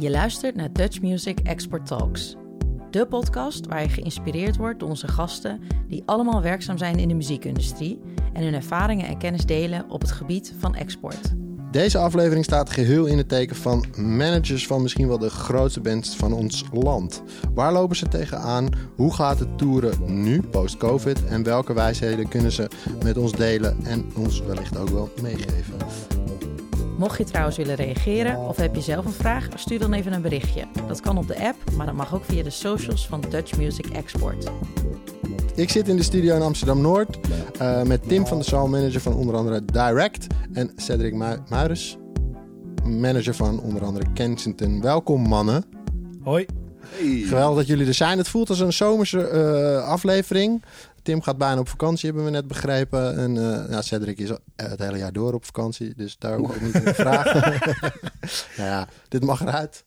Je luistert naar Dutch Music Export Talks. De podcast waar je geïnspireerd wordt door onze gasten die allemaal werkzaam zijn in de muziekindustrie en hun ervaringen en kennis delen op het gebied van export. Deze aflevering staat geheel in het teken van managers van misschien wel de grootste bands van ons land. Waar lopen ze tegenaan? Hoe gaat het toeren nu, post-COVID? En welke wijsheden kunnen ze met ons delen en ons wellicht ook wel meegeven? Mocht je trouwens willen reageren of heb je zelf een vraag, stuur dan even een berichtje. Dat kan op de app, maar dat mag ook via de socials van Dutch Music Export. Ik zit in de studio in Amsterdam Noord uh, met Tim van de Zaal, manager van onder andere Direct. En Cedric Mu Muiris, manager van onder andere Kensington. Welkom mannen. Hoi. Hey. Geweldig dat jullie er zijn. Het voelt als een zomerse uh, aflevering. Tim gaat bijna op vakantie, hebben we net begrepen. En uh, ja, Cedric is het hele jaar door op vakantie, dus daar hoef ik niet te vragen. nou ja, dit mag eruit.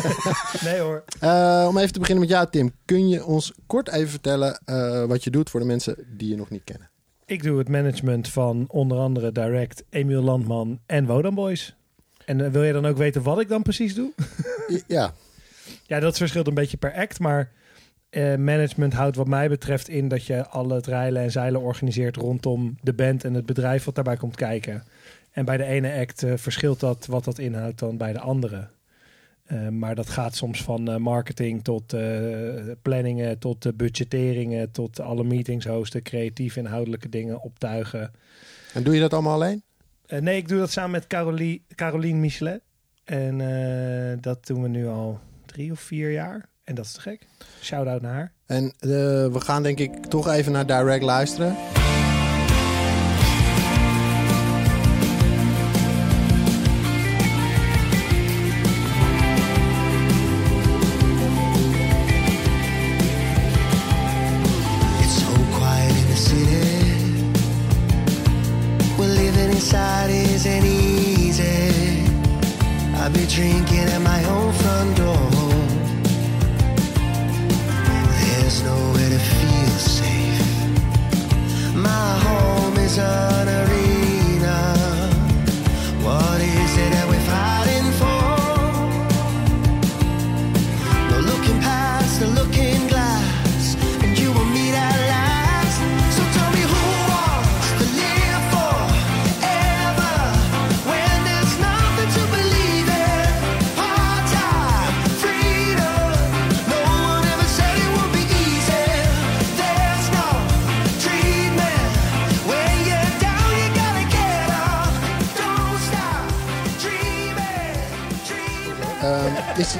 nee hoor. Uh, om even te beginnen met jou, Tim. Kun je ons kort even vertellen uh, wat je doet voor de mensen die je nog niet kennen? Ik doe het management van onder andere Direct, Emiel Landman en Wodan Boys. En wil je dan ook weten wat ik dan precies doe? ja. Ja, dat verschilt een beetje per act, maar uh, management houdt wat mij betreft in dat je alle het rijlen en zeilen organiseert rondom de band en het bedrijf wat daarbij komt kijken. En bij de ene act uh, verschilt dat wat dat inhoudt dan bij de andere. Uh, maar dat gaat soms van marketing tot planningen, tot budgetteringen, tot alle meetings hosten, creatief inhoudelijke dingen optuigen. En doe je dat allemaal alleen? nee, ik doe dat samen met Caroline, Caroline Michelet. En dat doen we nu al drie of vier jaar. En dat is te gek. Shout-out naar haar. En uh, we gaan denk ik toch even naar Direct luisteren. drinking at my own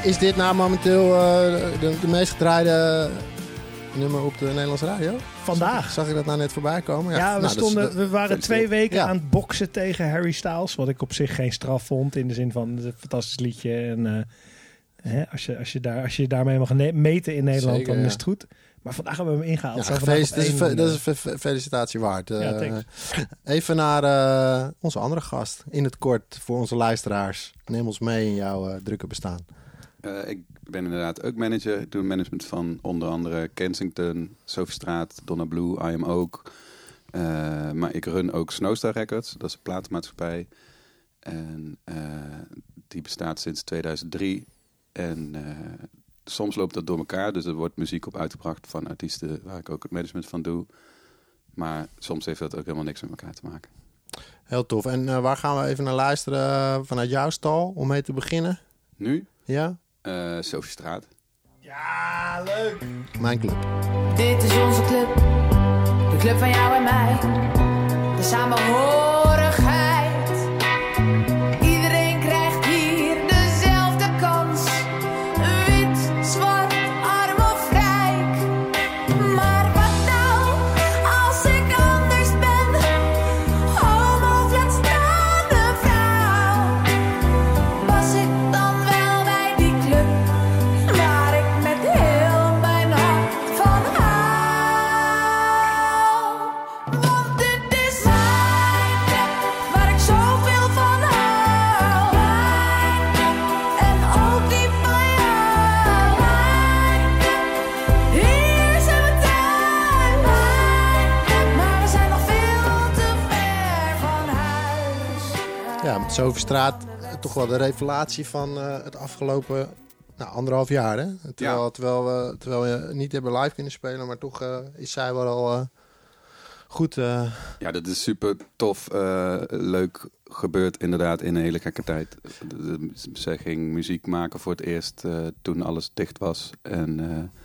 is, dit nou momenteel uh, de, de meest gedraaide nummer op de Nederlandse radio? Vandaag. Zag ik dat nou net voorbij komen? Ja, nou, we, is- stonden, we waren twee weken Ja. aan het boksen tegen Harry Styles. Wat ik op zich geen straf vond. In de zin van een fantastisch liedje. En eh, hè, als, je, als, je daar, als je daarmee mag meten in Nederland, Zeker, dan ja. is het goed. Maar vandaag hebben we hem ingehaald. Ja, dat, is, fe- dat is eh, een fe- fe- felicitatie waard. Ja, Eh, even naar eh, onze andere gast. In het kort voor onze luisteraars. Neem ons mee in jouw eh, drukke bestaan. Eh, ik ben inderdaad ook manager. Ik doe management van onder andere Kensington, Sophiestraat, Donna Blue, I Am Ook. Eh, maar ik run ook Snowstar Records, dat is een platenmaatschappij. En eh, die bestaat sinds 2003. En soms loopt dat door elkaar, dus er wordt muziek op uitgebracht van artiesten waar ik ook het management van doe. Maar soms heeft dat ook helemaal niks met elkaar te maken. Heel tof. En waar gaan we even naar luisteren vanuit jouw stal om mee te beginnen? Nu, Ja? Eh Sophiestraat. Ja, leuk! Mijn club. Dit is onze club, de club van jou en mij. De samenhorigheid. Soverstraat. toch wel de revelatie van eh, het afgelopen nou, anderhalf jaar. Hè? Terwijl, terwijl, we, terwijl we niet hebben live kunnen spelen, maar toch eh, is zij wel al eh, goed. eh, Ja, dat is super tof. eh, leuk gebeurd inderdaad in een hele gekke tijd. Zij ging muziek maken voor het eerst eh, toen alles dicht was. En eh,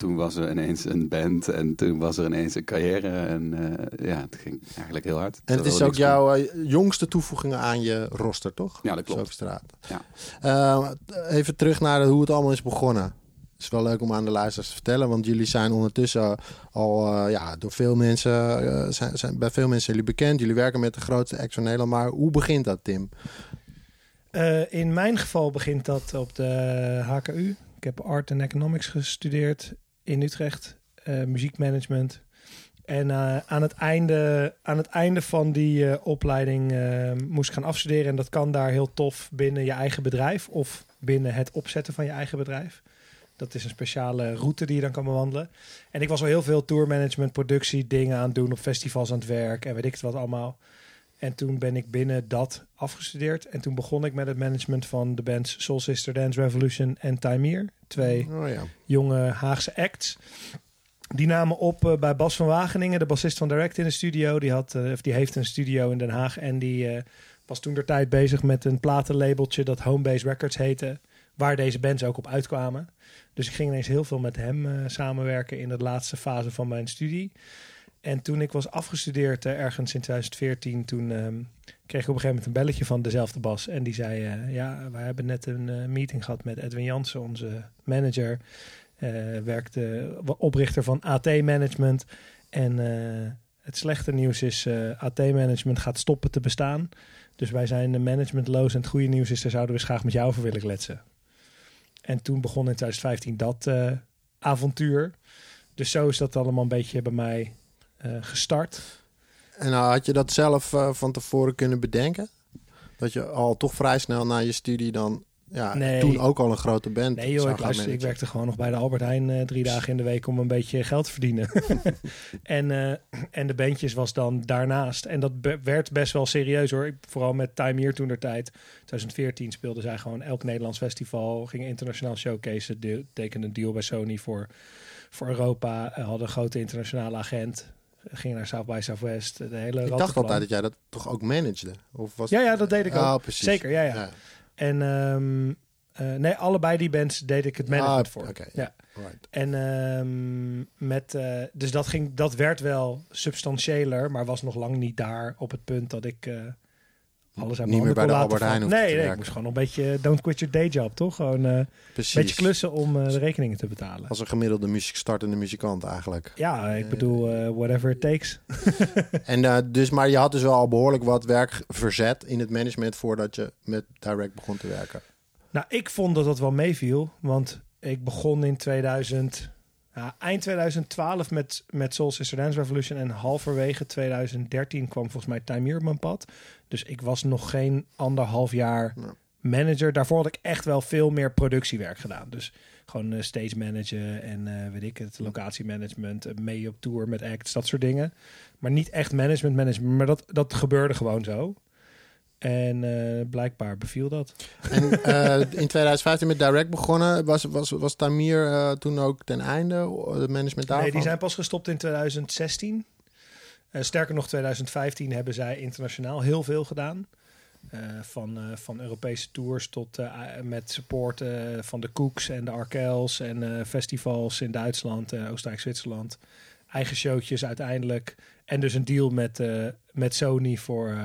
toen was er ineens een band en toen was er ineens een carrière. En eh, ja, het ging eigenlijk heel hard. en het is ook jouw eh, jongste toevoegingen aan je roster, toch? Ja, dat klopt. Zoveel Ja. Eh, even terug naar hoe het allemaal is begonnen. Het is wel leuk om aan de luisteraars te vertellen, want jullie zijn ondertussen al eh, ja, door veel mensen, zijn, zijn bij veel mensen jullie bekend. Jullie werken met de grootste acts van Nederland. Maar hoe begint dat, Tim? Eh, in mijn geval begint dat op de HKU. Ik heb Art and Economics gestudeerd in Utrecht, eh, muziekmanagement. En eh, aan, het einde, aan het einde van die eh, opleiding moest ik gaan afstuderen. En dat kan daar heel tof binnen je eigen bedrijf of binnen het opzetten van je eigen bedrijf. Dat is een speciale route die je dan kan bewandelen. En ik was al heel veel tourmanagement, productie, dingen aan het doen op festivals aan het werk en weet ik het wat allemaal. En toen ben ik binnen dat afgestudeerd. En toen begon ik met het management van de bands Soul Sister Dance Revolution en Time Twee Oh ja. jonge Haagse acts. Die namen op eh, bij Bas van Wageningen, de bassist van Direct in de studio. Die, had, eh, of die heeft een studio in Den Haag. En die eh, was toen der tijd bezig met een platenlabeltje dat Homebase Records heette. Waar deze bands ook op uitkwamen. Dus ik ging ineens heel veel met hem samenwerken in de laatste fase van mijn studie. En toen ik was afgestudeerd, eh, ergens in 2014, toen ehm, kreeg ik op een gegeven moment een belletje van dezelfde Bas. En die zei, eh, ja, we hebben net een eh, meeting gehad met Edwin Jansen, onze manager. Werkte oprichter van AT Management. En het slechte nieuws is, AT Management gaat stoppen te bestaan. Dus wij zijn managementloos. En het goede nieuws is, daar zouden we eens graag met jou over willen kletsen. En toen begon in 2015 dat avontuur. Dus zo is dat allemaal een beetje bij mij gestart. En nou, had je dat zelf eh, van tevoren kunnen bedenken? Dat je al toch vrij snel na je studie dan... Ja, Nee. toen ook al een grote band Nee joh, ik, luister, ik werkte gewoon nog bij de Albert Heijn eh, drie dagen in de week om een beetje geld te verdienen. en, eh, en de bandjes was dan daarnaast. En dat be- werd best wel serieus hoor. Ik- Vooral met Time Here toen der tijd. 2014 speelden zij gewoon elk Nederlands festival. Gingen internationaal showcase. De, tekenden een deal bij Sony voor, voor Europa. eh, hadden een grote internationale agent. Gingen naar South by Southwest. De hele Ik dacht altijd dat jij dat toch ook managede? Of was Ja, ja, dat deed ik ook. Precies. Zeker, ja, ja. En ehm, eh, nee, allebei die bands deed ik het management Ah, voor. oké, ja. Right. En ehm, met, eh, dus dat, ging, dat werd wel substantiëler, maar was nog lang niet daar op het punt dat ik eh, alles aan Niet meer bij de Albert Heijn Nee, ik moest gewoon een beetje don't quit your day job, toch? Gewoon eh, een beetje klussen om eh, de rekeningen te betalen. Als een gemiddelde muziek startende muzikant eigenlijk. Ja, ik bedoel, eh, whatever it takes. En eh, dus, maar je had dus wel al behoorlijk wat werk verzet in het management voordat je met Direct begon te werken. Nou, ik vond dat dat wel meeviel, want ik begon in 2000, ja, eind 2012 met, met Soul Sister Dance Revolution en halverwege 2013 kwam volgens mij Time Here op mijn pad. Dus ik was nog geen anderhalf jaar Ja. manager. Daarvoor had ik echt wel veel meer productiewerk gedaan. Dus gewoon eh, stage managen en eh, weet ik het, locatiemanagement, eh, mee op tour met acts, dat soort dingen. Maar niet echt management management, maar dat, dat gebeurde gewoon zo. En eh, blijkbaar beviel dat. En eh, in 2015 met Direct begonnen. Was, was, was Tamir eh, toen ook ten einde, het management daarvan? Nee, die zijn pas gestopt in 2016. Eh, sterker nog, 2015 hebben zij internationaal heel veel gedaan. Van, van Europese tours tot met support van de Cooks en de Arkels en festivals in Duitsland, Oostenrijk, Zwitserland. Eigen showtjes uiteindelijk. En dus een deal met, met Sony voor,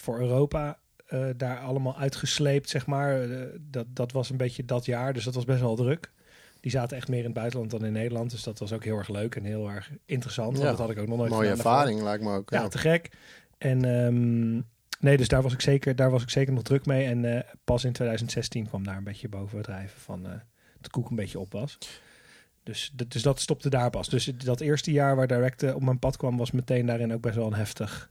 voor Europa. eh, daar allemaal uitgesleept, zeg maar. Eh, dat, dat was een beetje dat jaar, dus dat was best wel druk. Die zaten echt meer in het buitenland dan in Nederland. Dus dat was ook heel erg leuk en heel erg interessant. want dat had ik ook nog nooit Mooie ervaring lijkt me ook. Ja, Ja. te gek. En ehm, nee, dus daar was, ik zeker, daar was ik zeker nog druk mee. En eh, pas in 2016 kwam daar een beetje boven het drijven van de koek een beetje op was. Dus, dus dat stopte daar pas. Dus dat eerste jaar waar Direct op mijn pad kwam, was meteen daarin ook best wel een heftig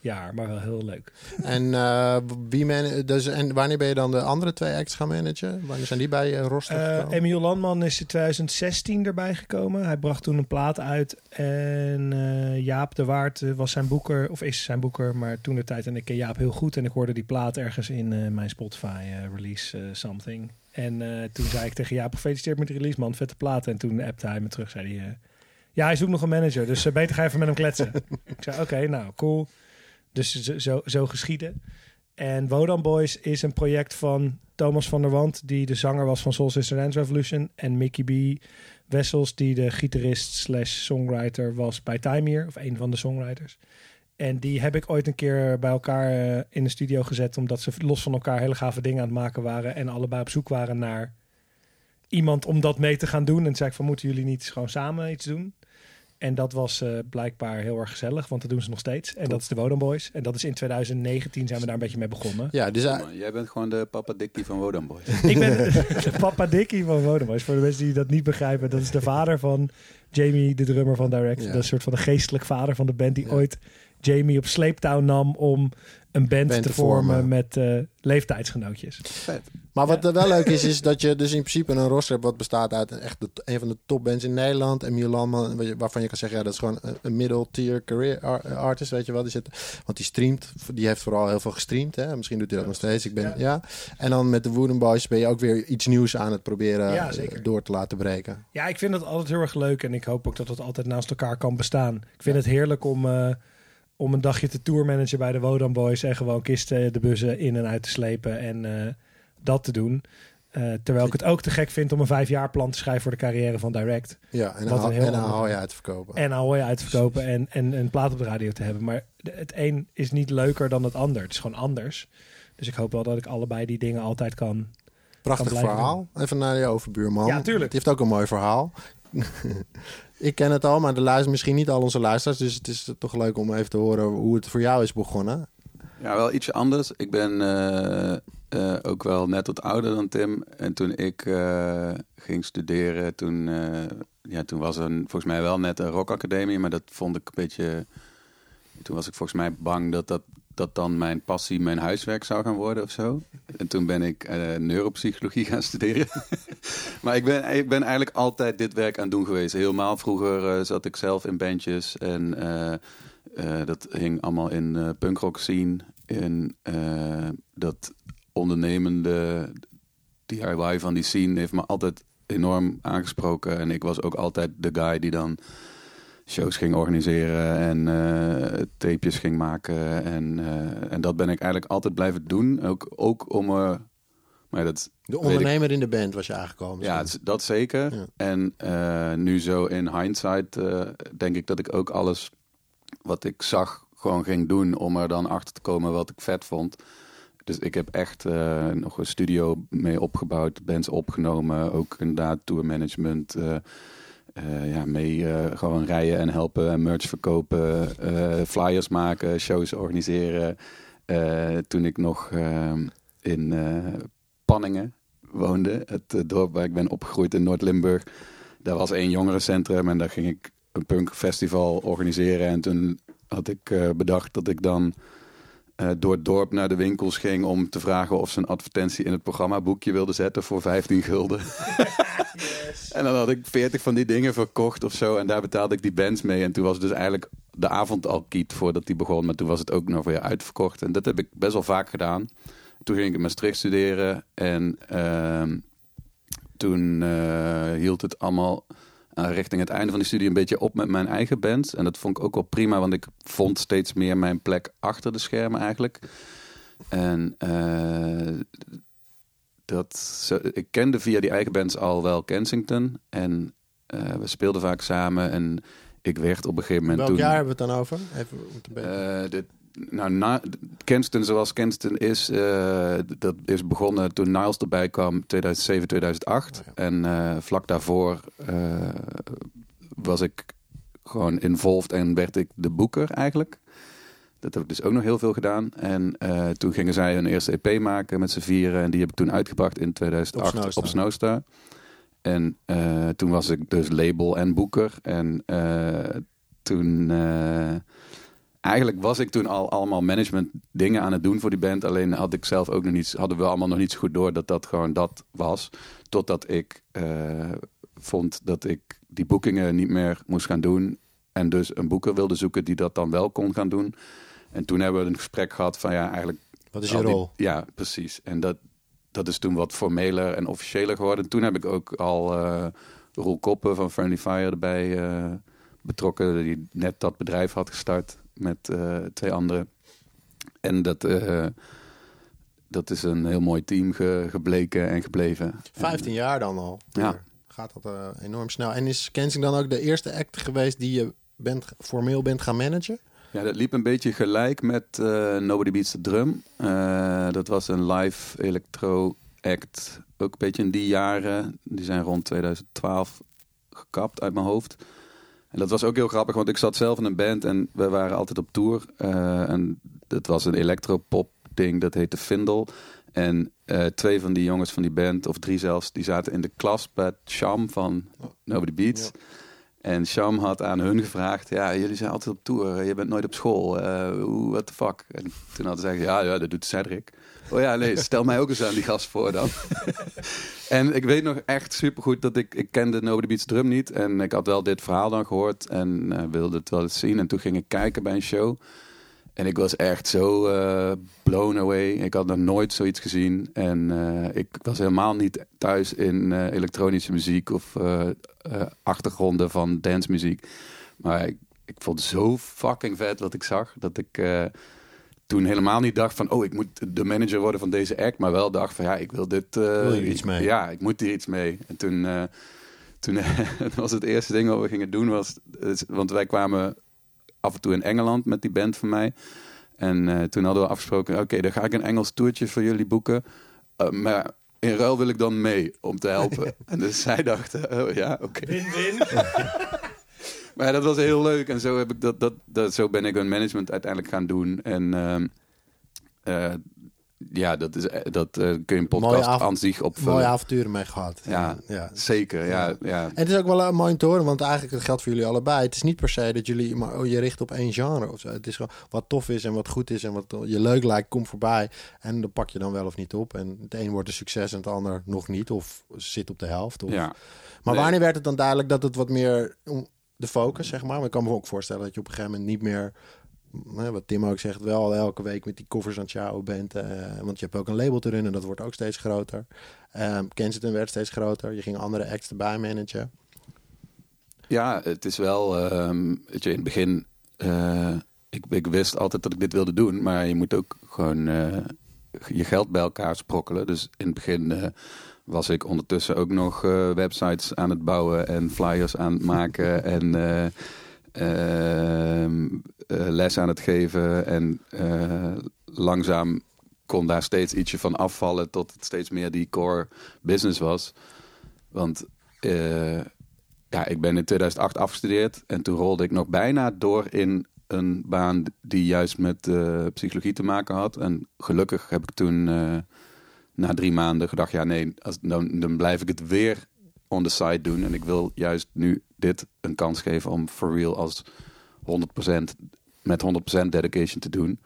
jaar, maar wel heel leuk. En, eh, wie man dus, en wanneer ben je dan de andere twee acts gaan managen? Wanneer zijn die bij je roster Eh? Emiel Landman is in 2016 erbij gekomen. Hij bracht toen een plaat uit. En eh, Jaap de Waard eh, was zijn boeker, of is zijn boeker, maar toen de tijd. En ik ken Jaap heel goed. En ik hoorde die plaat ergens in eh, mijn Spotify eh, release eh, something. En eh, toen zei ik tegen Jaap, gefeliciteerd met de release man, vette plaat. En toen appte hij me terug, zei hij... eh, ja, hij zoekt nog een manager, dus eh, beter ga even met hem kletsen. ik zei, oké, nou, cool. Dus zo, zo, geschieden. En Wodan Boys is een project van Thomas van der Wand, die de zanger was van Soul Sister Dance Revolution. En Mickey B. Wessels, die de gitarist slash songwriter was bij Time Here, of een van de songwriters. En die heb ik ooit een keer bij elkaar eh, in de studio gezet, omdat ze los van elkaar hele gave dingen aan het maken waren. En allebei op zoek waren naar iemand om dat mee te gaan doen. En zei ik van, moeten jullie niet gewoon samen iets doen? En dat was eh, blijkbaar heel erg gezellig, want dat doen ze nog steeds. En dat is de Wodan Boys. En dat is in 2019 zijn we daar een beetje mee begonnen. ja, dus, eh, Jij bent gewoon de papa Dickie van Wodan Boys. Ik ben de papa Dickie van Wodan Boys. Voor de mensen die dat niet begrijpen, dat is de vader van Jamie, de drummer van Direct. Ja. Dat is een soort van de geestelijk vader van de band die Ja. ooit Jamie op sleeptouw nam om een band, Band te te vormen, vormen. met eh, leeftijdsgenootjes. Vet. maar wat er wel leuk is, is dat je dus in principe een roster hebt wat bestaat uit echt de, een van de topbands in Nederland. En je- waarvan je kan zeggen, ja, dat is gewoon een, een middle-tier career ar- artist, weet je wel. Die zit, want die streamt, die heeft vooral heel veel gestreamd. Hè? Misschien doet hij dat nog steeds. Ik ben, Ja. ja. En dan met de Wooden Boys ben je ook weer iets nieuws aan het proberen Ja, eh, door te laten breken. Ja, ik vind dat altijd heel erg leuk en ik hoop ook dat het altijd naast elkaar kan bestaan. Ik vind het heerlijk om, eh, om een dagje te tourmanagen bij de Wodan Boys en gewoon kisten de bussen in en uit te slepen en eh, dat te doen. Eh, terwijl ik het ook te gek vind om een vijfjaarplan te schrijven voor de carrière van Direct. Ja, en Wat een heel en uit te verkopen. En Ahoy uit te verkopen en, en een plaat op de radio te hebben. Maar het een is niet leuker dan het ander. Het is gewoon anders. Dus ik hoop wel dat ik allebei die dingen altijd kan. Prachtig kan verhaal. Even naar je overbuurman. Ja, tuurlijk. Het heeft ook een mooi verhaal. Ik ken het al, maar de luisteren misschien niet al onze luisteraars. Dus het is toch leuk om even te horen hoe het voor jou is begonnen. Ja, wel ietsje anders. Ik ben eh, eh, ook wel net wat ouder dan Tim. En toen ik eh, ging studeren, toen, ja, toen was er volgens mij wel net een rockacademie. Maar dat vond ik een beetje... Toen was ik volgens mij bang dat dat, dat dan mijn passie mijn huiswerk zou gaan worden of zo. En toen ben ik eh, neuropsychologie gaan studeren. maar ik ben, ik ben eigenlijk altijd dit werk aan het doen geweest. Helemaal vroeger eh, zat ik zelf in bandjes en... eh, dat hing allemaal in punkrock scene. Eh, dat ondernemende DIY van die scene heeft me altijd enorm aangesproken. En ik was ook altijd de guy die dan shows ging organiseren en eh, tapejes ging maken. En, eh, en dat ben ik eigenlijk altijd blijven doen. Ook, ook om... eh maar dat, De ondernemer in de band was je aangekomen. ja, dat zeker. Ja. En nu zo in hindsight denk ik dat ik ook alles wat ik zag gewoon ging doen om er dan achter te komen wat ik vet vond. Dus ik heb echt nog een studio mee opgebouwd, bands opgenomen, ook inderdaad tourmanagement. eh eh, ja, mee eh, gewoon rijden en helpen en merch verkopen, eh, flyers maken, shows organiseren. Toen ik nog eh, in Panningen woonde, het dorp waar ik ben opgegroeid in Noord-Limburg. Daar was één jongerencentrum en daar ging ik een punkfestival organiseren. En toen had ik bedacht dat ik dan eh, door het dorp naar de winkels ging om te vragen of ze een advertentie in het programmaboekje wilden zetten voor 15 gulden. En dan had ik 40 van die dingen verkocht of zo. En daar betaalde ik die bands mee. En toen was het dus eigenlijk de avond al kiet voordat die begon. Maar toen was het ook nog weer uitverkocht. En dat heb ik best wel vaak gedaan. Toen ging ik in Maastricht studeren. En ehm, toen eh, hield het allemaal eh, richting het einde van die studie een beetje op met mijn eigen band. En dat vond ik ook wel prima, want ik vond steeds meer mijn plek achter de schermen eigenlijk. En eh, dat, ik kende via die eigen bands al wel Kensington. En eh, we speelden vaak samen. En ik werd op een gegeven moment Welk toen... jaar hebben we het dan over? Even weten. Nou, na, Kenston zoals Kenston is, eh, dat is begonnen toen Niles erbij kwam, 2007, 2008. Oh ja. En eh, vlak daarvoor eh, was ik gewoon involved en werd ik de boeker eigenlijk. Dat heb ik dus ook nog heel veel gedaan. En toen gingen zij hun eerste EP maken met z'n vieren. En die heb ik toen uitgebracht in 2008 Op op Snowstar. En toen was ik dus label en boeker. En toen... eigenlijk was ik toen al allemaal management dingen aan het doen voor die band. Alleen had ik zelf ook nog niet, hadden we allemaal nog niet zo goed door dat dat gewoon dat was. Totdat ik eh, vond dat ik die boekingen niet meer moest gaan doen. En dus een boeker wilde zoeken die dat dan wel kon gaan doen. En toen hebben we een gesprek gehad van ja, eigenlijk Wat is je die- rol? ja, precies. En dat, dat is toen wat formeler en officiëler geworden. Toen heb ik ook al eh Roel Koppen van Friendly Fire erbij eh, betrokken. Die net dat bedrijf had gestart met eh, twee anderen. En dat, eh, dat is een heel mooi team ge- gebleken en gebleven. 15 jaar dan al. Ja. Gaat dat eh, enorm snel. En is Kensing dan ook de eerste act geweest die je bent, formeel bent gaan managen? Ja, dat liep een beetje gelijk met Nobody Beats the Drum. Dat was een live electro act. Ook een beetje in die jaren. Die zijn rond 2012 gekapt uit mijn hoofd. En dat was ook heel grappig, want ik zat zelf in een band en we waren altijd op tour. Eh, en dat was een electropop ding, dat heette Findel. En eh, twee van die jongens van die band, of drie zelfs, die zaten in de klas bij Sham van Nobody Beats. En Sham had aan hun gevraagd: Ja, jullie zijn altijd op tour, je bent nooit op school. hoe, what the fuck? En toen hadden ze gezegd: Ja, ja, dat doet Cedric. Oh ja, nee, stel mij ook eens aan die gast voor dan. en ik weet nog echt supergoed dat ik, ik kende Nobody Beats Drum niet. En ik had wel dit verhaal dan gehoord en eh, wilde het wel eens zien. En toen ging ik kijken bij een show. En ik was echt zo eh, blown away. Ik had nog nooit zoiets gezien. En eh, ik was helemaal niet thuis in elektronische muziek of achtergronden van dancemuziek. Maar ik, ik vond het zo fucking vet wat ik zag. Dat ik toen helemaal niet dacht van... oh, ik moet de manager worden van deze act. Maar wel dacht van, ja, ik wil dit... eh, Wil je iets mee? Ja, ik moet hier iets mee. En toen... eh, toen was het eerste ding wat we gingen doen was... is- Want wij kwamen af en toe in Engeland met die band van mij. En eh, toen hadden we afgesproken... oké, dan ga ik een Engels toertje voor jullie boeken. Eh, maar in ruil wil ik dan mee om te helpen. en dus zij dachten, oh ja, oké. Win-win. Maar dat was heel leuk. En zo, heb ik dat, dat, dat, zo ben ik een management uiteindelijk gaan doen. En ehm, eh, ja, dat, is, eh, dat eh, kun je een podcast aan zich opvullen. Mooie avonturen mee gehad. Ja. ja. Zeker, ja. ja. En het is ook wel een mooi te horen, want eigenlijk het geldt voor jullie allebei. Het is niet per se dat jullie maar oh, je richt op één genre of zo. Het is gewoon wat tof is en wat goed is en wat je leuk lijkt, komt voorbij. En dan pak je dan wel of niet op. En het een wordt een succes en het ander nog niet. Of zit op de helft. Of... ja. Maar Nee. wanneer werd het dan duidelijk dat het wat meer de focus, zeg maar. Maar ik kan me ook voorstellen dat je op een gegeven moment niet meer, wat Tim ook zegt, wel elke week met die covers aan het bent. eh, want je hebt ook een label te runnen, dat wordt ook steeds groter. Ehm Kensington werd steeds groter. Je ging andere acts erbij managen. Ja, het is wel, ehm weet je, in het begin, eh, ik, ik wist altijd dat ik dit wilde doen, maar je moet ook gewoon eh, je geld bij elkaar sprokkelen. Dus in het begin was ik ondertussen ook nog eh, websites aan het bouwen en flyers aan het maken en eh, les aan het geven. En langzaam kon daar steeds ietsje van afvallen tot het steeds meer die core business was. Want ja, ik ben in 2008 afgestudeerd en toen rolde ik nog bijna door in een baan die juist met psychologie te maken had. En gelukkig heb ik toen na drie maanden gedacht, ja nee, als, dan, dan blijf ik het weer on the side doen. En ik wil juist nu dit een kans geven om for real als 100% met 100% dedication te doen.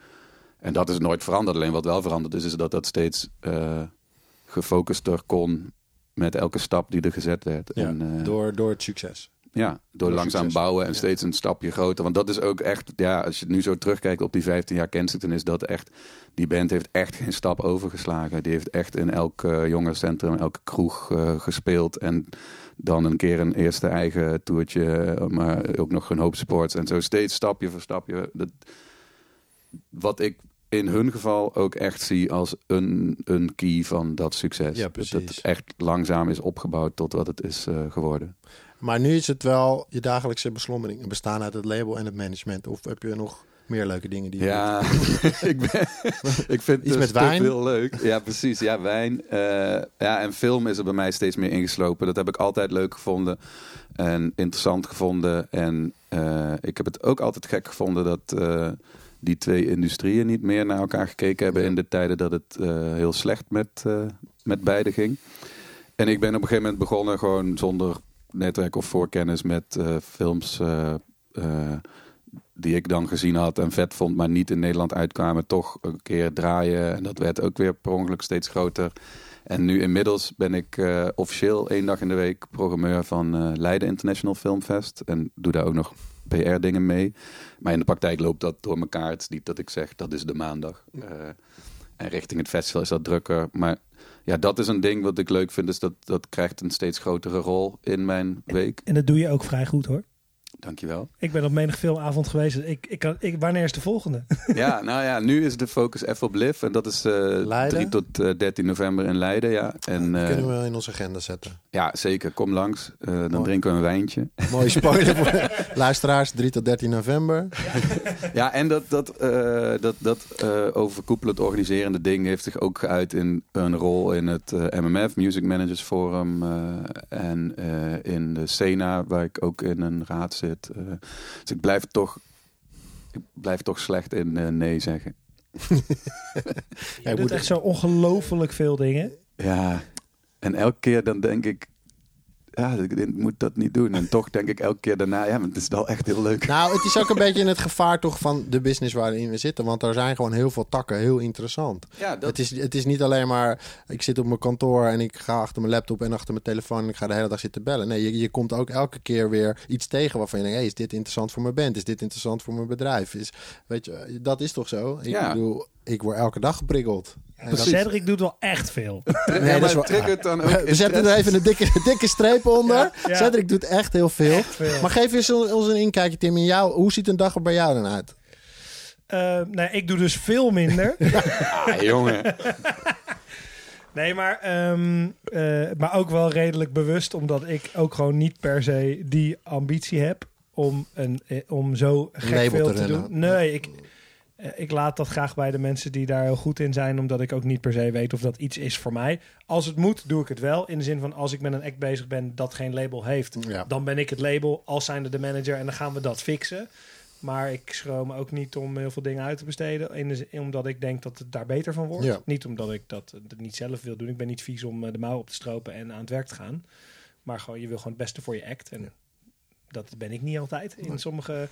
En dat is nooit veranderd. Alleen wat wel veranderd is, is dat dat steeds eh gefocuster kon met elke stap die er gezet werd. Ja, en, eh, door, door het succes. Ja, door, langzaam succes. bouwen en Ja. steeds een stapje groter. Want dat is ook echt, ja, als je nu zo terugkijkt op die 15 jaar Kensington, is dat echt, die band heeft echt geen stap overgeslagen. Die heeft echt in elk uh, jongerencentrum, elke kroeg uh, gespeeld. En dan een keer een eerste eigen toertje, maar ook nog een hoop sports. En zo steeds stapje voor stapje. Dat, wat ik in hun geval ook echt zie als een, een key van dat succes. Ja, dat het echt langzaam is opgebouwd tot wat het is uh, geworden. Maar nu is het wel je dagelijkse beslommering. Bestaan uit het label en het management. Of heb je nog meer leuke dingen die je Ja, ik, ben, ik vind Iets het met wijn? heel leuk. Ja, precies. Ja, wijn. Uh, ja, en film is er bij mij steeds meer ingeslopen. Dat heb ik altijd leuk gevonden en interessant gevonden. En uh, ik heb het ook altijd gek gevonden dat die twee industrieën niet meer naar elkaar gekeken hebben in de tijden dat het uh, heel slecht met, met beide ging. En ik ben op een gegeven moment begonnen gewoon zonder netwerk of voorkennis met films die ik dan gezien had en vet vond, maar niet in Nederland uitkwamen, toch een keer draaien. En dat werd ook weer per ongeluk steeds groter. En nu inmiddels ben ik eh, officieel één dag in de week programmeur van eh, Leiden International Film Fest. En doe daar ook nog PR-dingen mee. Maar in de praktijk loopt dat door elkaar. Het is niet dat ik zeg, dat is de maandag. Eh, en richting het festival is dat drukker. Maar ja, dat is een ding wat ik leuk vind. Dus dat, dat krijgt een steeds grotere rol in mijn week. En dat doe je ook vrij goed hoor. Dankjewel. Ik ben op menig filmavond geweest. Ik, ik kan, ik, wanneer is de volgende? Ja, nou ja, nu is de focus even op Liv. En dat is eh Leiden? 3 tot eh, 13 november in Leiden. Ja, en, Dat eh, kunnen we in onze agenda zetten. ja zeker. Kom langs. Eh, dan Mooi. drinken we een wijntje. Mooie spoiler voor luisteraars. 3 tot 13 november. Ja, en dat, dat, eh, dat, dat eh, overkoepelend organiserende ding heeft zich ook geuit in een rol in het eh, MMF, Music Managers Forum. eh, en eh, in de SENA, waar ik ook in een raad zit. Eh, dus ik blijf toch, ik blijf toch slecht in eh, nee zeggen. Je doet moet- echt zo ongelooflijk veel dingen. Ja, en elke keer dan denk ik, ja, ik moet dat niet doen. En toch denk ik elke keer daarna, ja, maar het is wel echt heel leuk. Nou, het is ook een beetje het gevaar toch van de business waarin we zitten. Want er zijn gewoon heel veel takken heel interessant. Ja, dat, Het is, het is niet alleen maar, ik zit op mijn kantoor en ik ga achter mijn laptop en achter mijn telefoon en ik ga de hele dag zitten bellen. Nee, je, je komt ook elke keer weer iets tegen waarvan je denkt, hey, is dit interessant voor mijn band? Is dit interessant voor mijn bedrijf? Is, weet je, dat is toch zo? Ik Ja. bedoel, ik word elke dag geprikkeld. En dat- Cedric doet wel echt veel. ja, dat is maar wel- triggert dan ook we zetten er even een dikke, dikke streep onder. Ja, ja. Cedric doet echt heel veel. Echt veel. Maar geef eens ons een inkijkje, Tim. In jou, hoe ziet een dag er bij jou dan uit? Eh, nee, ik doe dus veel minder. Ah, jongen. Nee, maar, ehm, eh, maar ook wel redelijk bewust, omdat ik ook gewoon niet per se die ambitie heb om, een, eh, om zo gek label veel te doen. Nee, ik, ik laat dat graag bij de mensen die daar heel goed in zijn, omdat ik ook niet per se weet of dat iets is voor mij. Als het moet, doe ik het wel. In de zin van als ik met een act bezig ben dat geen label heeft, Ja. dan ben ik het label, als zijnde de manager en dan gaan we dat fixen. Maar ik schroom ook niet om heel veel dingen uit te besteden. In de zin- omdat ik denk dat het daar beter van wordt. Ja. Niet omdat ik dat, dat niet zelf wil doen. Ik ben niet vies om eh, de mouw op te stropen en aan het werk te gaan. Maar gewoon, je wil gewoon het beste voor je act. En dat ben ik niet altijd in sommige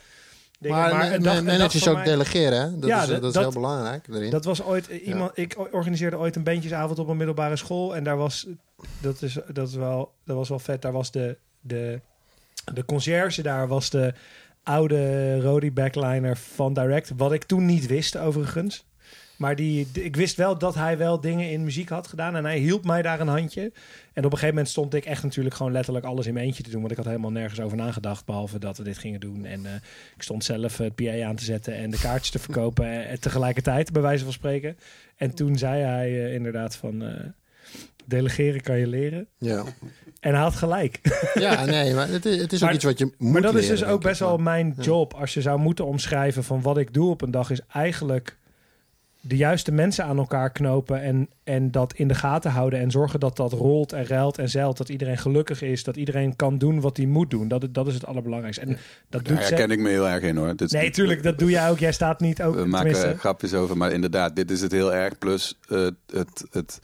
dingen. Maar, Maar, een dag- een voor ook mij- delegeren, hè? Dat, Ja, is, dat- dat is heel belangrijk. Dat was ooit iemand. Ik organiseerde ooit een bandjesavond op een middelbare school. En daar was. Dat, is, dat, is wel, dat was wel vet. Daar was de. De, de conciërge daar was de oude Rody backliner van Direct. Wat ik toen niet wist, overigens. Maar die, ik wist wel dat hij wel dingen in muziek had gedaan. En hij hielp mij daar een handje. En op een gegeven moment stond ik echt natuurlijk gewoon letterlijk alles in mijn eentje te doen. Want ik had helemaal nergens over nagedacht. Behalve dat we dit gingen doen. En eh, ik stond zelf het PA aan te zetten en de kaartjes te verkopen. En tegelijkertijd, bij wijze van spreken. En toen zei hij eh, inderdaad van... eh, delegeren kan je leren. Ja. En hij had gelijk. ja, nee, maar het is, het is ook Maar- iets wat je moet Maar dat is dus ook best wel mijn ja. job. Als je zou moeten omschrijven van wat ik doe op een dag, is eigenlijk de juiste mensen aan elkaar knopen en, en dat in de gaten houden en zorgen dat dat rolt en ruilt en zeilt. Dat iedereen gelukkig is, dat iedereen kan doen wat hij moet doen. Dat, dat is het allerbelangrijkste. En dat Daar doet ze. herken ik me heel erg in hoor. Nee, tuurlijk, dat doe jij ook. Jij staat niet ook. We maken grapjes over, maar inderdaad, dit is het heel erg. Plus eh, het, het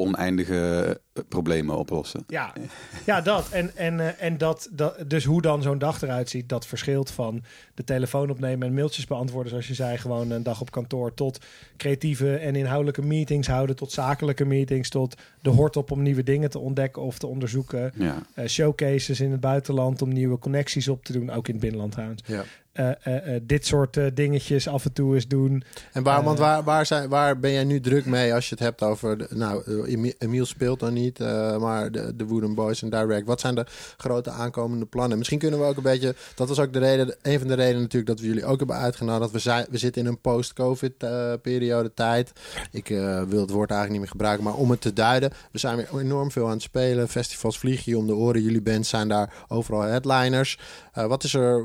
oneindige eh, problemen oplossen. Ja, ja dat. En, en, eh, en dat, dat. Dus hoe dan zo'n dag eruit ziet, dat verschilt van de telefoon opnemen en mailtjes beantwoorden, zoals je zei, gewoon een dag op kantoor, tot creatieve en inhoudelijke meetings houden, tot zakelijke meetings, tot de hort op om nieuwe dingen te ontdekken of te onderzoeken. Ja. Eh, showcases in het buitenland om nieuwe connecties op te doen, ook in het binnenland trouwens. Ja. Eh, eh, eh, dit soort dingetjes af en toe eens doen. En waar, want waar, waar, zijn, waar ben jij nu druk mee als je het hebt over... De, nou, Emi- Emiel speelt dan niet, maar de, de Wooden Boys en Direct. Wat zijn de grote aankomende plannen? Misschien kunnen we ook een beetje... Dat was ook de reden, een van de redenen natuurlijk dat we jullie ook hebben uitgenodigd. We, zijn, we zitten in een post-covid-periode tijd. Ik wil het woord eigenlijk niet meer gebruiken, maar om het te duiden. We zijn weer enorm veel aan het spelen. Festivals vliegen je om de oren. Jullie bands zijn daar overal headliners. Wat is er...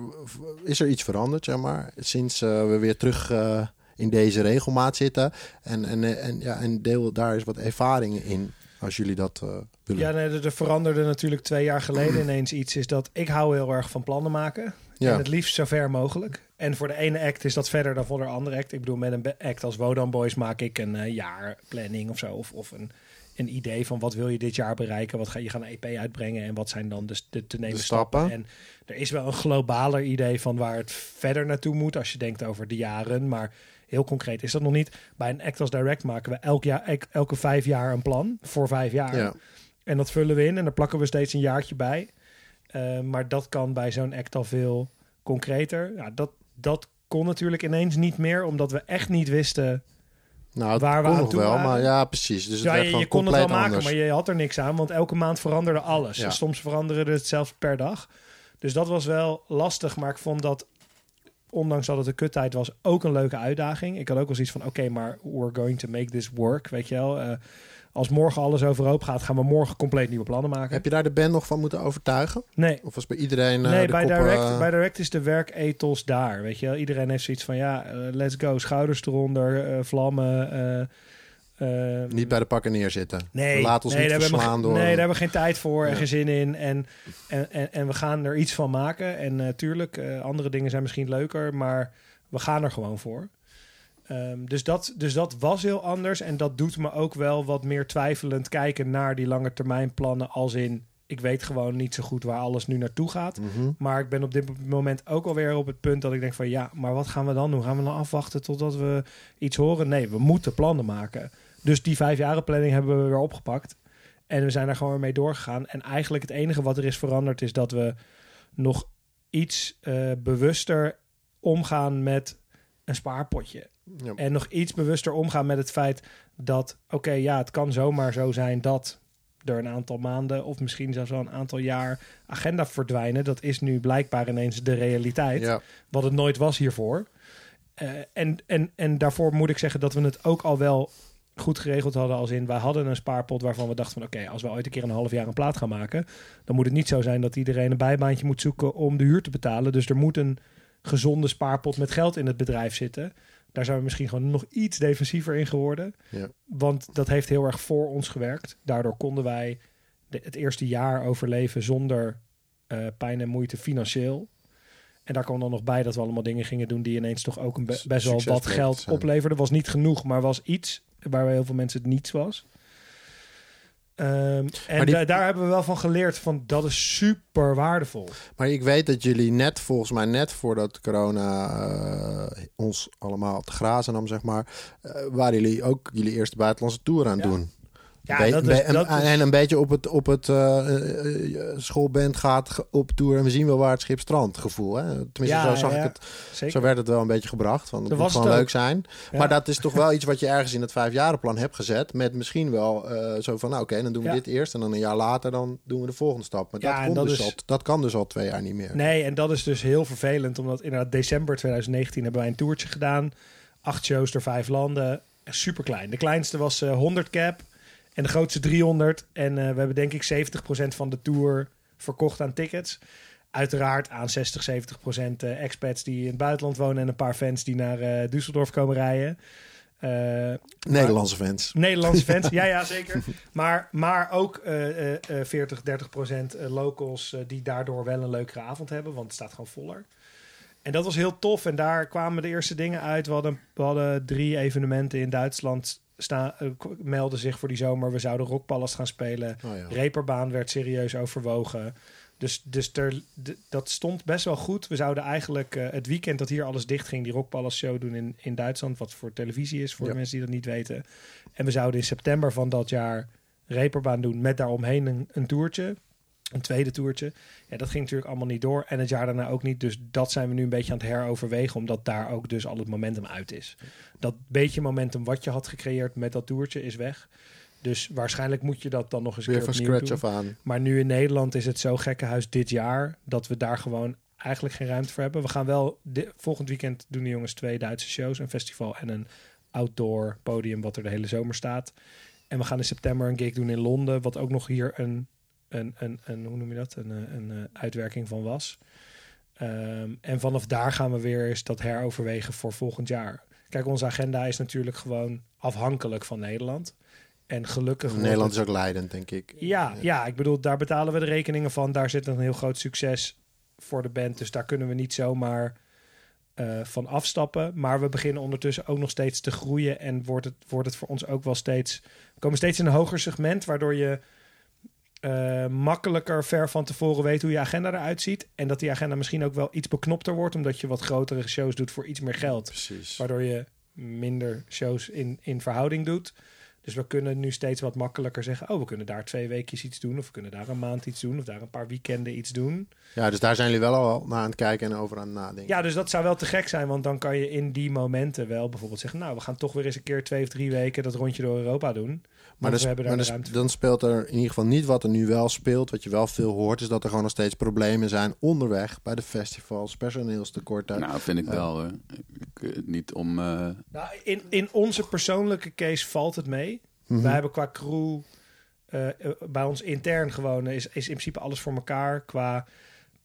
Is er iets veranderd, zeg maar, sinds eh, we weer terug... eh, in deze regelmaat zitten. En, en, en, ja, en deel daar eens wat ervaringen in, als jullie dat eh, willen. Ja, nee, er er veranderde natuurlijk twee jaar geleden ineens iets. Is dat ik hou heel erg van plannen maken. Ja. En het liefst zo ver mogelijk. En voor de ene act is dat verder dan voor de andere act. Ik bedoel, met een act als Wodan Boys maak ik een jaarplanning of zo. Of, of een een idee van wat wil je dit jaar bereiken, wat ga je gaan een EP uitbrengen en wat zijn dan dus de te nemen De stappen. stappen. En er is wel een globaler idee van waar het verder naartoe moet als je denkt over de jaren, maar heel concreet is dat nog niet. Bij een Act als Direct maken we elk jaar, elk- elke vijf jaar een plan voor vijf jaar. Ja. En dat vullen we in en daar plakken we steeds een jaartje bij. Eh, maar dat kan bij zo'n act al veel concreter. Ja, dat, dat kon natuurlijk ineens niet meer, omdat we echt niet wisten. Nou, Waar we nog toe wel, waren. maar ja, precies. Dus het werd je, je kon het wel maken, anders. maar je had er niks aan, want elke maand veranderde alles. Ja. Soms veranderde het zelfs per dag. Dus dat was wel lastig, maar ik vond dat, ondanks dat het een kuttijd was, ook een leuke uitdaging. Ik had ook wel zoiets van, oké, maar we're going to make this work, weet je wel. Eh, als morgen alles overhoop gaat, gaan we morgen compleet nieuwe plannen maken. Heb je daar de band nog van moeten overtuigen? Nee, Of was bij iedereen eh, nee, de bij, koppen, direct, eh, bij Direct is de werkethos daar. Weet je wel? Iedereen heeft zoiets van, ja, eh, let's go. Schouders eronder, vlammen. eh, eh, niet bij de pakken neerzitten? Nee, Laat ons nee, niet daar verslaan door... Nee, daar hebben we geen tijd voor en geen zin in. En, en, en, en we gaan er iets van maken. En natuurlijk, andere dingen zijn misschien leuker, maar we gaan er gewoon voor. Ehm, dus, dat, dus dat was heel anders. En dat doet me ook wel wat meer twijfelend kijken naar die lange termijn plannen. Als in, ik weet gewoon niet zo goed waar alles nu naartoe gaat. Mhm. Maar ik ben op dit moment ook alweer op het punt dat ik denk van ja, maar wat gaan we dan doen? Gaan we dan afwachten totdat we iets horen? Nee, we moeten plannen maken. Dus die vijf jaren planning hebben we weer opgepakt. En we zijn daar gewoon mee doorgegaan. En eigenlijk het enige wat er is veranderd is dat we nog iets eh, bewuster omgaan met een spaarpotje. Ja. En nog iets bewuster omgaan met het feit dat, oké, ja, het kan zomaar zo zijn dat er een aantal maanden of misschien zelfs wel een aantal jaar agenda verdwijnen. Dat is nu blijkbaar ineens de realiteit, Ja. wat het nooit was hiervoor. Eh, en, en, en daarvoor moet ik zeggen dat we het ook al wel goed geregeld hadden. Als in, wij hadden een spaarpot waarvan we dachten van... oké, als we ooit een keer een half jaar een plaat gaan maken... dan moet het niet zo zijn dat iedereen een bijbaantje moet zoeken om de huur te betalen. Dus er moet een gezonde spaarpot met geld in het bedrijf zitten. Daar zijn we misschien gewoon nog iets defensiever in geworden. Ja. Want dat heeft heel erg voor ons gewerkt. Daardoor konden wij de- het eerste jaar overleven zonder eh, pijn en moeite financieel. En daar kwam dan nog bij dat we allemaal dingen gingen doen die ineens toch ook een be- best wel wat geld opleverden. Was niet genoeg, maar was iets waar bij heel veel mensen het niets was. Ehm, en Maar die- da- daar hebben we wel van geleerd van dat is super waardevol. Maar ik weet dat jullie net, volgens mij net voordat corona eh, ons allemaal te grazen nam, zeg maar, eh, waren jullie ook jullie eerste buitenlandse tour aan het Ja. doen. Ja, Be- dat is, en, dat is- en een beetje op het, op het eh, schoolband gaat op tour en we zien wel waar het schip strandt gevoel. Hè? Tenminste, Ja, zo zag ja, ik het. zeker. Zo werd het wel een beetje gebracht. Van, het Zo moet het gewoon leuk zijn. Ja. Maar dat is toch wel iets wat je ergens in het vijfjarenplan hebt gezet. Met misschien wel zo van, nou oké, dan doen we dit eerst. En dan een jaar later dan doen we de volgende stap. Maar dat, dat dus is- al, dat kan dus al twee jaar niet meer. Nee, en dat is dus heel vervelend, omdat inderdaad december 2019 hebben wij een toertje gedaan. Acht shows door vijf landen. Super klein. De kleinste was eh 100 cap en de grootste 300. En eh, we hebben denk ik 70% van de tour verkocht aan tickets. Uiteraard aan 60, 70% eh, expats die in het buitenland wonen en een paar fans die naar eh Düsseldorf komen rijden. Nederlandse fans. Nederlandse fans, ja, ja, zeker. Maar, maar ook eh, eh, eh, 40, 30 procent locals die daardoor wel een leukere avond hebben, want het staat gewoon voller. En dat was heel tof. En daar kwamen de eerste dingen uit. We hadden, we hadden drie evenementen in Duitsland sta, eh, melden zich voor die zomer. We zouden Rockpalast gaan spelen. Oh, ja. Reperbaan werd serieus overwogen. Dus, dus dat stond best wel goed. We zouden eigenlijk eh, het weekend dat hier alles dicht ging, die Rockpalast show doen in, in Duitsland. Wat voor televisie is, voor Ja. de mensen die dat niet weten. En we zouden in september van dat jaar Reperbaan doen met daaromheen een, een toertje. Een tweede toertje. Ja, dat ging natuurlijk allemaal niet door. En het jaar daarna ook niet. Dus dat zijn we nu een beetje aan het heroverwegen. Omdat daar ook dus al het momentum uit is. Dat beetje momentum wat je had gecreëerd met dat toertje is weg. Dus waarschijnlijk moet je dat dan nog eens een Weer keer van opnieuw scratch doen. af aan. Maar nu in Nederland is het zo gekkenhuis dit jaar dat we daar gewoon eigenlijk geen ruimte voor hebben. We gaan wel volgend weekend doen de jongens twee Duitse shows, een festival en een outdoor podium wat er de hele zomer staat. En we gaan in september een gig doen in Londen, wat ook nog hier een, een, een, een hoe noem je dat, een, eh, een, eh, uitwerking van was. Ehm, en vanaf daar gaan we weer eens dat heroverwegen voor volgend jaar. Kijk, onze agenda is natuurlijk gewoon afhankelijk van Nederland. En gelukkig Nederland het- is ook leidend, denk ik. ja, ja, ik bedoel, daar betalen we de rekeningen van. Daar zit een heel groot succes voor de band. Dus daar kunnen we niet zomaar eh, van afstappen. Maar we beginnen ondertussen ook nog steeds te groeien. En wordt het, wordt het voor ons ook wel steeds. We komen steeds in een hoger segment, waardoor je eh, makkelijker ver van tevoren weet hoe je agenda eruit ziet. En dat die agenda misschien ook wel iets beknopter wordt, omdat je wat grotere shows doet voor iets meer geld. Precies. Waardoor je minder shows in, in verhouding doet. Dus we kunnen nu steeds wat makkelijker zeggen: Oh, we kunnen daar twee weekjes iets doen. Of we kunnen daar een maand iets doen. Of daar een paar weekenden iets doen. Ja, dus daar zijn jullie wel al naar aan het kijken en over aan het nadenken. Ja, dus dat zou wel te gek zijn. Want dan kan je in die momenten wel bijvoorbeeld zeggen: Nou, we gaan toch weer eens een keer twee of drie weken dat rondje door Europa doen. Maar dus, maar dus- dan speelt er in ieder geval niet wat er nu wel speelt. Wat je wel veel hoort, is dat er gewoon nog steeds problemen zijn onderweg bij de festivals, personeelstekorten. Nou, vind ik Ja. wel. hoor. Ik, eh, niet om... eh, Nou, in, in onze persoonlijke case valt het mee. Mhm. Wij hebben qua crew eh, eh, bij ons intern gewoon is, is in principe alles voor elkaar. Qua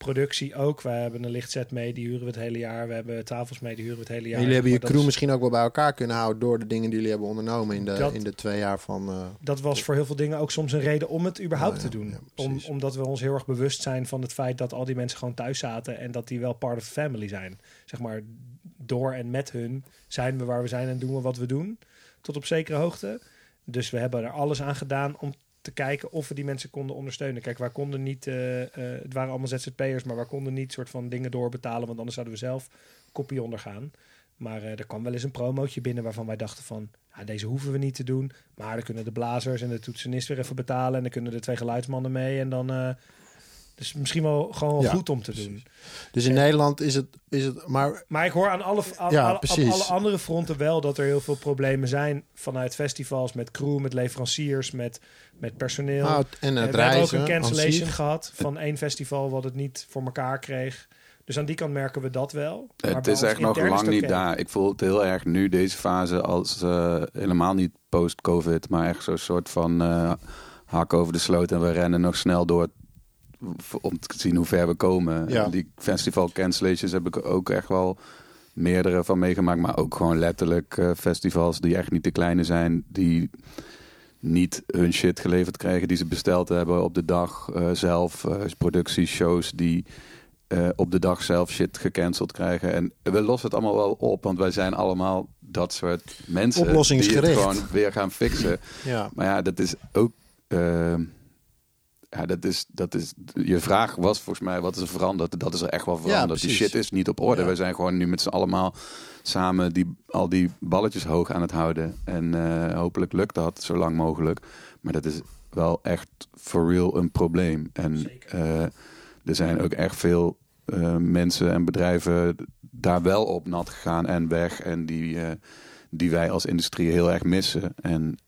productie ook. Wij hebben een lichtset mee, die huren we het hele jaar. We hebben tafels mee, die huren we het hele jaar. En jullie hebben je Maar crew is- misschien ook wel bij elkaar kunnen houden door de dingen die jullie hebben ondernomen in de, Dat- in de twee jaar van. eh, dat was voor heel veel dingen ook soms een reden om het überhaupt te doen. ja, om, omdat we ons heel erg bewust zijn van het feit dat al die mensen gewoon thuis zaten en dat die wel part of the family zijn. Zeg maar, door en met hun zijn we waar we zijn en doen we wat we doen. Tot op zekere hoogte. Dus we hebben er alles aan gedaan om te kijken of we die mensen konden ondersteunen. Kijk, wij konden niet, eh, eh, het waren allemaal ZZP'ers, maar wij konden niet soort van dingen doorbetalen, want anders zouden we zelf kopie ondergaan. Maar eh, er kwam wel eens een promootje binnen waarvan wij dachten van, ja, deze hoeven we niet te doen. Maar dan kunnen de blazers en de toetsenist weer even betalen. En dan kunnen de twee geluidsmannen mee. En dan, dus misschien wel gewoon Ja, goed om te precies. doen. dus in Nederland is het, is het. Maar Maar ik hoor aan alle, aan, Ja, alle- alle andere fronten wel dat er heel veel problemen zijn vanuit festivals, met crew, met leveranciers, met, met personeel. nou, en het we hebben ook een cancellation gehad van één festival wat het niet voor elkaar kreeg. Dus aan die kant merken we dat wel. Maar Het is echt nog lang niet daar. Ik voel het heel erg nu, deze fase, als eh, helemaal niet post-COVID, maar echt zo'n soort van eh, hak over de sloot en we rennen nog snel door om te zien hoe ver we komen. Ja. Die festival cancellations heb ik ook echt wel meerdere van meegemaakt, maar ook gewoon letterlijk eh, festivals die echt niet te kleine zijn, die niet hun shit geleverd krijgen die ze besteld hebben op de dag eh, zelf. eh productieshows die op de dag zelf shit gecanceld krijgen. En we lossen het allemaal wel op, want wij zijn allemaal dat soort mensen die het gewoon weer gaan fixen. Ja. Maar ja, dat is ook. Ja, dat is, dat is. Je vraag was volgens mij: wat is er veranderd? Dat is er echt wel veranderd. die precies. shit is niet op orde. Ja. We zijn gewoon nu met z'n allemaal samen die, al die balletjes hoog aan het houden. En eh, hopelijk lukt dat zo lang mogelijk. Maar dat is wel echt for real een probleem. En eh, er zijn ook echt veel eh, mensen en bedrijven daar wel op nat gegaan en weg. En die, die wij als industrie heel erg missen. En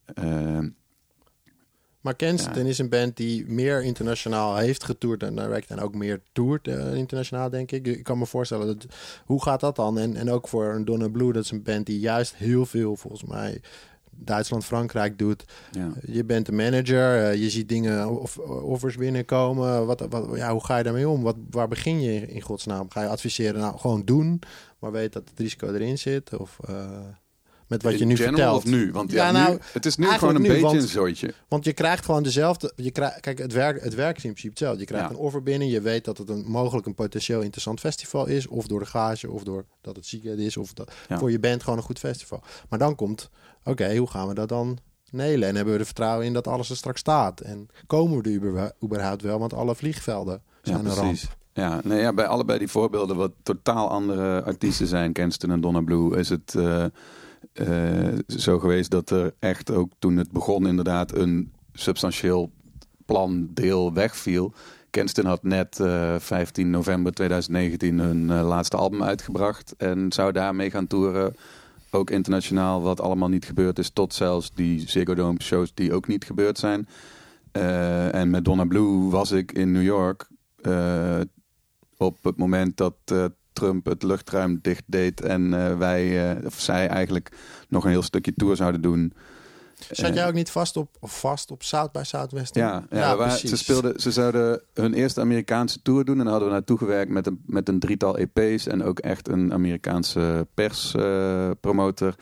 Maar Kensington is een band die meer internationaal heeft getoerd en direct en ook meer toert eh, internationaal, denk ik. Ik kan me voorstellen, dat, hoe gaat dat dan? En, en ook voor een Donna Blue, dat is een band die juist heel veel, volgens mij, Duitsland, Frankrijk doet. ja. Je bent de manager, eh, je ziet dingen, of, offers binnenkomen. Wat, wat, ja, hoe ga je daarmee om? Wat, waar begin je in godsnaam? Ga je adviseren, nou, gewoon doen, maar weet dat het risico erin zit? Of eh, met wat je nu vertelt? of nu? Want ja, Ja, nou, nu, het is nu gewoon een nu, beetje want- een zooitje. Want je krijgt gewoon dezelfde. Je krijgt, kijk, het werk, het werk is in principe hetzelfde. Je krijgt Ja. een offer binnen. Je weet dat het een mogelijk een potentieel interessant festival is. Of door de gage, of door dat het ziek is. Of dat Ja. voor je band gewoon een goed festival. Maar dan komt, oké, hoe gaan we dat dan nelen? En hebben we er vertrouwen in dat alles er straks staat? En komen we er uber- überhaupt wel? Want alle vliegvelden zijn een ramp. precies. Ja, nee, ja, bij allebei die voorbeelden, wat totaal andere artiesten zijn, Kenston en Donna Blue, is het eh, zo geweest dat er echt ook toen het begon inderdaad een substantieel plandeel wegviel. Kenston had net eh, 15 november 2019 hun eh, laatste album uitgebracht en zou daarmee gaan toeren. Ook internationaal, wat allemaal niet gebeurd is, tot zelfs die Ziggo Dome shows die ook niet gebeurd zijn. Eh, en met Donna Blue was ik in New York eh, op het moment dat eh, Trump het luchtruim dicht deed en eh, wij, eh, of zij eigenlijk nog een heel stukje tour zouden doen. Zat Eh, jij ook niet vast op, of vast op South by Southwest? ja, ja, waren- ze, speelden, ze zouden hun eerste Amerikaanse tour doen. En daar hadden we naartoe gewerkt met een, met een drietal EP's. En ook echt een Amerikaanse perspromotor.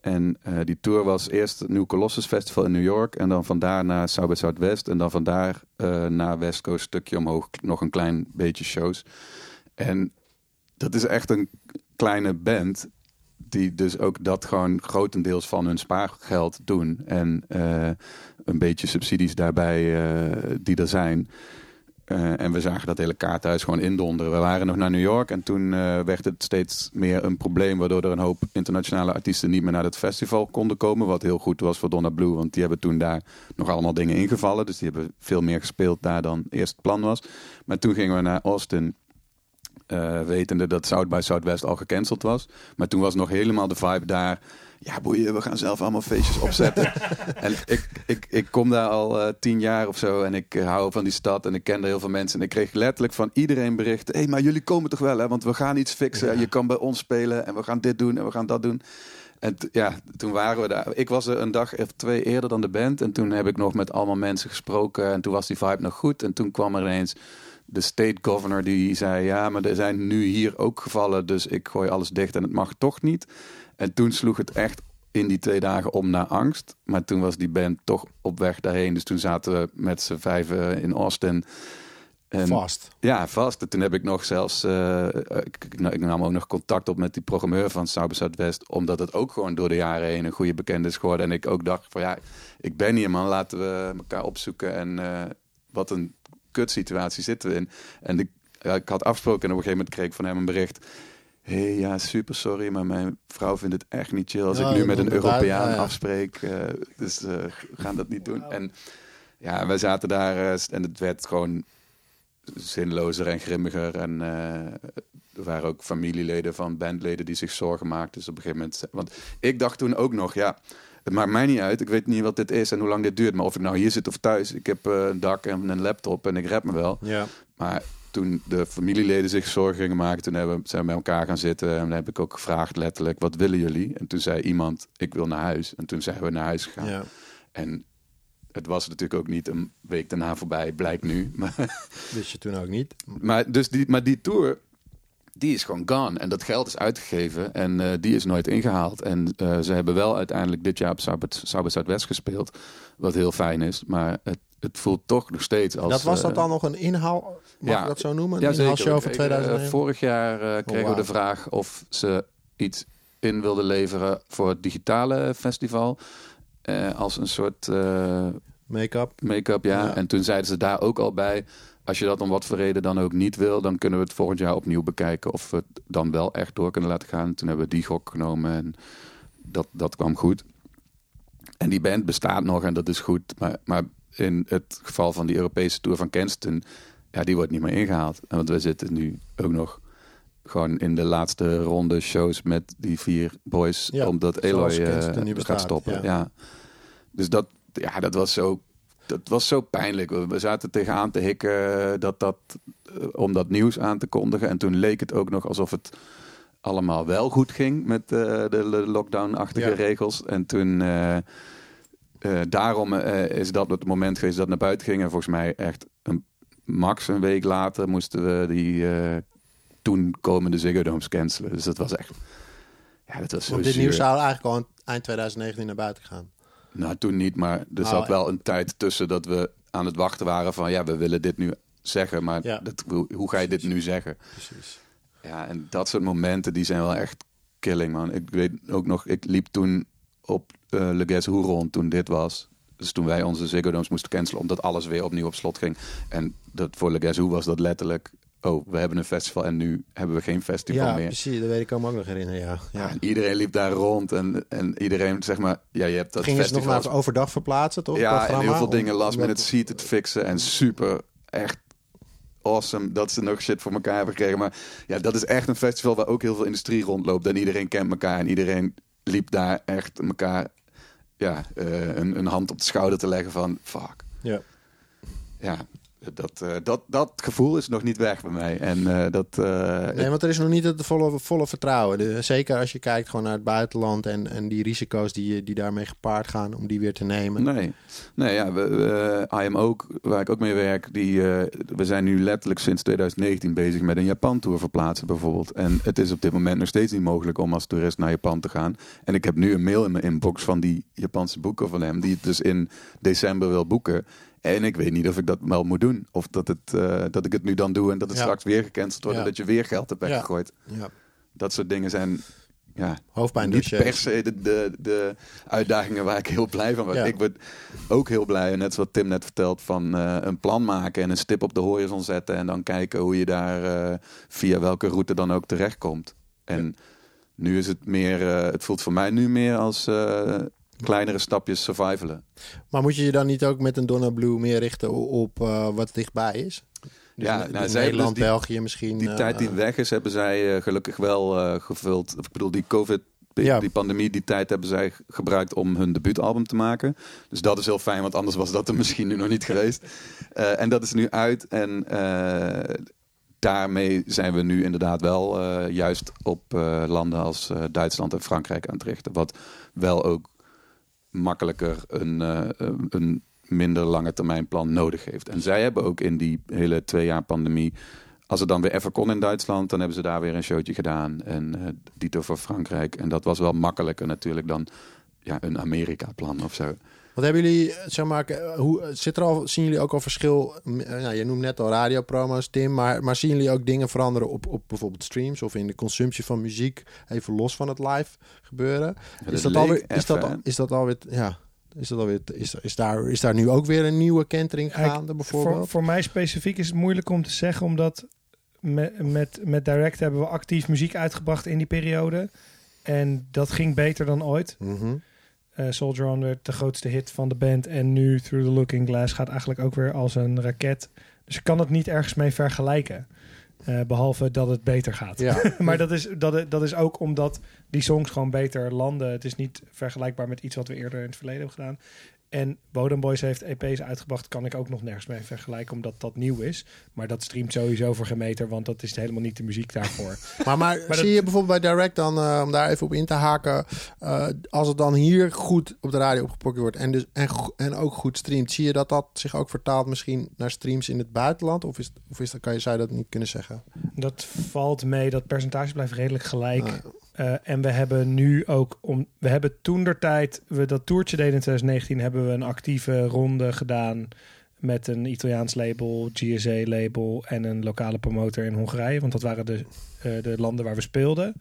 en eh, die tour was eerst het New Colossus Festival in New York. En dan vandaar naar South by Southwest. En dan vandaar naar West Coast stukje omhoog. Nog een klein beetje shows. En dat is echt een kleine band die dus ook dat gewoon grotendeels van hun spaargeld doen. En eh, een beetje subsidies daarbij eh, die er zijn. Eh, en we zagen dat hele kaarthuis gewoon indonderen. We waren nog naar New York en toen werd het steeds meer een probleem... waardoor er een hoop internationale artiesten niet meer naar het festival konden komen. Wat heel goed was voor Donna Blue, want die hebben toen daar nog allemaal dingen ingevallen. Dus die hebben veel meer gespeeld daar dan eerst het plan was. Maar toen gingen we naar Austin... eh, wetende dat South by Southwest al gecanceld was. Maar toen was nog helemaal de vibe daar. Ja, boeien, we gaan zelf allemaal feestjes opzetten. en ik, ik, ik kom daar al eh, tien jaar of zo. En ik eh, hou van die stad. En ik ken er heel veel mensen. En ik kreeg letterlijk van iedereen berichten. Hé, hey, maar jullie komen toch wel, hè? Want we gaan iets fixen. Je kan bij ons spelen. En we gaan dit doen. En we gaan dat doen. En ja, toen waren we daar. Ik was er een dag of twee eerder dan de band. En toen heb ik nog met allemaal mensen gesproken. En toen was die vibe nog goed. En toen kwam er ineens de state governor die zei... ja, maar er zijn nu hier ook gevallen... dus ik gooi alles dicht en het mag toch niet. En toen sloeg het echt in die twee dagen om naar angst. Maar toen was die band toch op weg daarheen. Dus toen zaten we met z'n vijven in Austin... En, Vast. ja, vast. En toen heb ik nog zelfs... eh, ik, ik, ik nam ook nog contact op met die programmeur van South by Southwest. Omdat het ook gewoon door de jaren heen een goede bekende is geworden. En ik ook dacht van ja, ik ben hier man. Laten we elkaar opzoeken. En eh, wat een kutsituatie zitten we in. En ik, ja, ik had afgesproken en op een gegeven moment kreeg ik van hem een bericht. Hé, hey, ja, super sorry, maar mijn vrouw vindt het echt niet chill als Ja, ik nu met een Europeaan ja, afspreek. eh, dus we gaan dat niet doen. En ja, we zaten daar eh, en het werd gewoon zinlozer en grimmiger. En er waren ook familieleden van bandleden die zich zorgen maakten. Dus op een gegeven moment... Want ik dacht toen ook nog, ja, het maakt mij niet uit. Ik weet niet wat dit is en hoe lang dit duurt. Maar of ik nou hier zit of thuis, ik heb eh, een dak en een laptop en ik red me wel. Ja. Maar toen de familieleden zich zorgen gingen maken, toen hebben, zijn we bij elkaar gaan zitten. En dan heb ik ook gevraagd letterlijk, wat willen jullie? En toen zei iemand, ik wil naar huis. En toen zijn we naar huis gegaan. ja. En het was natuurlijk ook niet een week daarna voorbij, blijkt nu. Maar, Wist je toen ook niet. maar, dus die, maar die tour, die is gewoon gone. En dat geld is uitgegeven en eh, die is nooit ingehaald. En eh, ze hebben wel uiteindelijk dit jaar op by Southwest gespeeld. Wat heel fijn is. Maar het, het voelt toch nog steeds als... dat was dat eh, dan nog een inhaal, mag ja. je dat zo noemen? Een ja, inhaalshow van Ik, eh, 2009? vorig jaar eh, kregen we de vraag of ze iets in wilden leveren voor het digitale festival. Als een soort Make-up. make-up, ja. Ja. En toen zeiden ze daar ook al bij... als je dat om wat voor reden dan ook niet wil... dan kunnen we het volgend jaar opnieuw bekijken... of we het dan wel echt door kunnen laten gaan. Toen hebben we die gok genomen en dat, dat kwam goed. En die band bestaat nog en dat is goed. Maar, maar in het geval van die Europese Tour van Kenston... ja, die wordt niet meer ingehaald. En Want we zitten nu ook nog... gewoon in de laatste ronde shows met die vier boys... Ja, omdat Eloy nu gaat stoppen. ja. ja. Dus dat, ja, dat was zo dat was zo pijnlijk. We- zaten tegenaan te hikken dat dat, eh, om dat nieuws aan te kondigen. En toen leek het ook nog alsof het allemaal wel goed ging met eh, de, de lockdown-achtige Ja. regels. En toen, eh, eh, daarom eh, is dat het moment geweest dat naar buiten ging. En volgens mij echt een, max een week later moesten we die eh, toen komende Ziggo Domes cancelen. Dus dat was echt... Ja, dat was zo Want dit zuur. nieuws zou eigenlijk al eind 2019 naar buiten gaan. Nou, toen niet, maar er Nou, zat wel een tijd tussen dat we aan het wachten waren van ja, we willen dit nu zeggen, maar Ja. dat, hoe, hoe ga je dit nu zeggen? Precies. Ja, en dat soort momenten die zijn wel echt killing, man. Ik weet ook nog, ik liep toen op eh Le Guess Who rond toen dit was. Dus toen wij onze Ziggo Domes moesten cancelen, omdat alles weer opnieuw op slot ging. En dat, voor Le Guess Who was dat letterlijk, oh, we hebben een festival en nu hebben we geen festival Ja, meer. precies. Dat weet ik me ook nog herinneren, ja. Ja, ja. en iedereen liep daar rond en, en iedereen, zeg maar, ja, je hebt dat Gingen ze nog festival... naar overdag verplaatsen, toch? Ja, en heel veel dingen last minute seated fixen. En super, echt awesome dat ze nog shit voor elkaar hebben gekregen. Maar ja, dat is echt een festival waar ook heel veel industrie rondloopt. En iedereen kent elkaar en iedereen liep daar echt elkaar ja, eh, een, een hand op de schouder te leggen van fuck. Ja. Ja, dat, eh, dat, dat gevoel is nog niet weg bij mij. En eh, dat... eh, Nee, want er is nog niet het volle, volle vertrouwen. De- zeker als je kijkt gewoon naar het buitenland en, en die risico's die, die daarmee gepaard gaan om die weer te nemen. Nee, nee ja, we, we, I am ook, waar ik ook mee werk, die, we zijn nu letterlijk sinds 2019 bezig met een Japan-tour verplaatsen bijvoorbeeld. En het is op dit moment nog steeds niet mogelijk om als toerist naar Japan te gaan. En ik heb nu een mail in mijn inbox van die Japanse boeker van hem, die het dus in december wil boeken. En ik weet niet of ik dat wel moet doen. Of dat, het, eh, dat ik het nu dan doe en dat het Ja. straks weer gecanceld wordt. En dat je weer geld hebt weggegooid. Ja. Dat soort dingen zijn ja, Hoofdpijn niet per se de, de, de uitdagingen waar ik heel blij van word. Ja. Ik word ook heel blij, net zoals Tim net vertelt, van eh, een plan maken en een stip op de horizon zetten. En dan kijken hoe je daar eh, via welke route dan ook terechtkomt. En nu is het meer, het voelt voor mij nu meer als kleinere stapjes survivalen. Maar moet je je dan niet ook met een Donna Blue meer richten op eh, wat dichtbij is? Dus Ja, in- nou, in zij hebben Nederland, dus die- België misschien. Die eh, tijd die weg is, hebben zij eh, gelukkig wel gevuld. Ik bedoel, die COVID, Ja. die pandemie, die tijd hebben zij gebruikt om hun debuutalbum te maken. Dus dat is heel fijn, want anders was dat er misschien nu nog niet geweest. En dat is nu uit. En daarmee zijn we nu inderdaad wel juist op landen als Duitsland en Frankrijk aan het richten. Wat wel ook makkelijker een, eh, een minder lange termijn plan nodig heeft. En zij hebben ook in die hele twee jaar pandemie, als het dan weer even kon in Duitsland, dan hebben ze daar weer een showtje gedaan. En eh dito voor Frankrijk. En dat was wel makkelijker natuurlijk dan ja, een Amerika-plan of zo. Wat hebben jullie, zeg maar, eh, hoe, zit er al, zien jullie ook al verschil? eh, Nou, je noemt net al radiopromo's, Tim, maar, maar zien jullie ook dingen veranderen op, op bijvoorbeeld streams of in de consumptie van muziek, even los van het live gebeuren? Is, dat alweer, is, dat, al- is dat alweer, ja, is dat alweer, is, is, daar, is daar nu ook weer een nieuwe kentering gaande Voor, bijvoorbeeld? voor mij specifiek is het moeilijk om te zeggen, omdat met, met, met Direct hebben we actief muziek uitgebracht in die periode. En dat ging beter dan ooit. Mhm. Eh, Soldier On werd de grootste hit van de band. En nu Through the Looking Glass gaat eigenlijk ook weer als een raket. Dus ik kan het niet ergens mee vergelijken. Eh, behalve dat het beter gaat. Ja. maar dat is, dat, dat is ook omdat die songs gewoon beter landen. Het is niet vergelijkbaar met iets wat we eerder in het verleden hebben gedaan. En Bodem Boys heeft EP's uitgebracht, kan ik ook nog nergens mee vergelijken, omdat dat nieuw is. Maar dat streamt sowieso voor geen meter, want dat is helemaal niet de muziek daarvoor. Maar, maar, Maar zie dat- je bijvoorbeeld bij Direct dan, eh, om daar even op in te haken, eh, als het dan hier goed op de radio opgepokt wordt en, dus, en, en ook goed streamt, zie je dat dat zich ook vertaalt misschien naar streams in het buitenland? Of, is, of is dat, kan je, zou je dat niet kunnen zeggen? dat valt mee, dat percentage blijft redelijk gelijk. Ah, Eh, en we hebben nu ook, om, we hebben toen der tijd, we dat toertje deden in 2019, hebben we een actieve ronde gedaan met een Italiaans label, GSA-label en een lokale promotor in Hongarije. Want dat waren de, eh, de landen waar we speelden.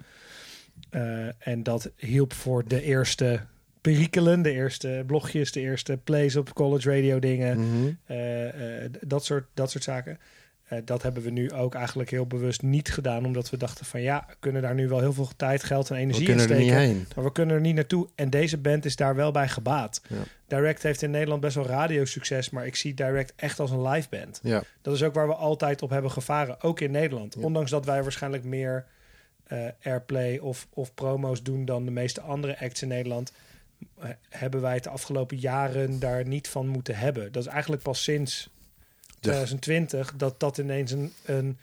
Eh, en dat hielp voor de eerste perikelen, de eerste blogjes, de eerste plays op college radio dingen. mhm. Dat, soort, dat soort zaken. Eh, dat hebben we nu ook eigenlijk heel bewust niet gedaan. Omdat we dachten van ja, we kunnen daar nu wel heel veel tijd, geld en energie in steken. heen. Maar we kunnen er niet naartoe. En deze band is daar wel bij gebaat. Ja. Direct heeft in Nederland best wel radiosucces. Maar ik zie Direct echt als een live band. Ja. Dat is ook waar we altijd op hebben gevaren. Ook in Nederland. Ja. Ondanks dat wij waarschijnlijk meer eh, airplay of, of promo's doen dan de meeste andere acts in Nederland. eh, hebben wij het de afgelopen jaren daar niet van moeten hebben. Dat is eigenlijk pas sinds 2020 dat dat ineens een, een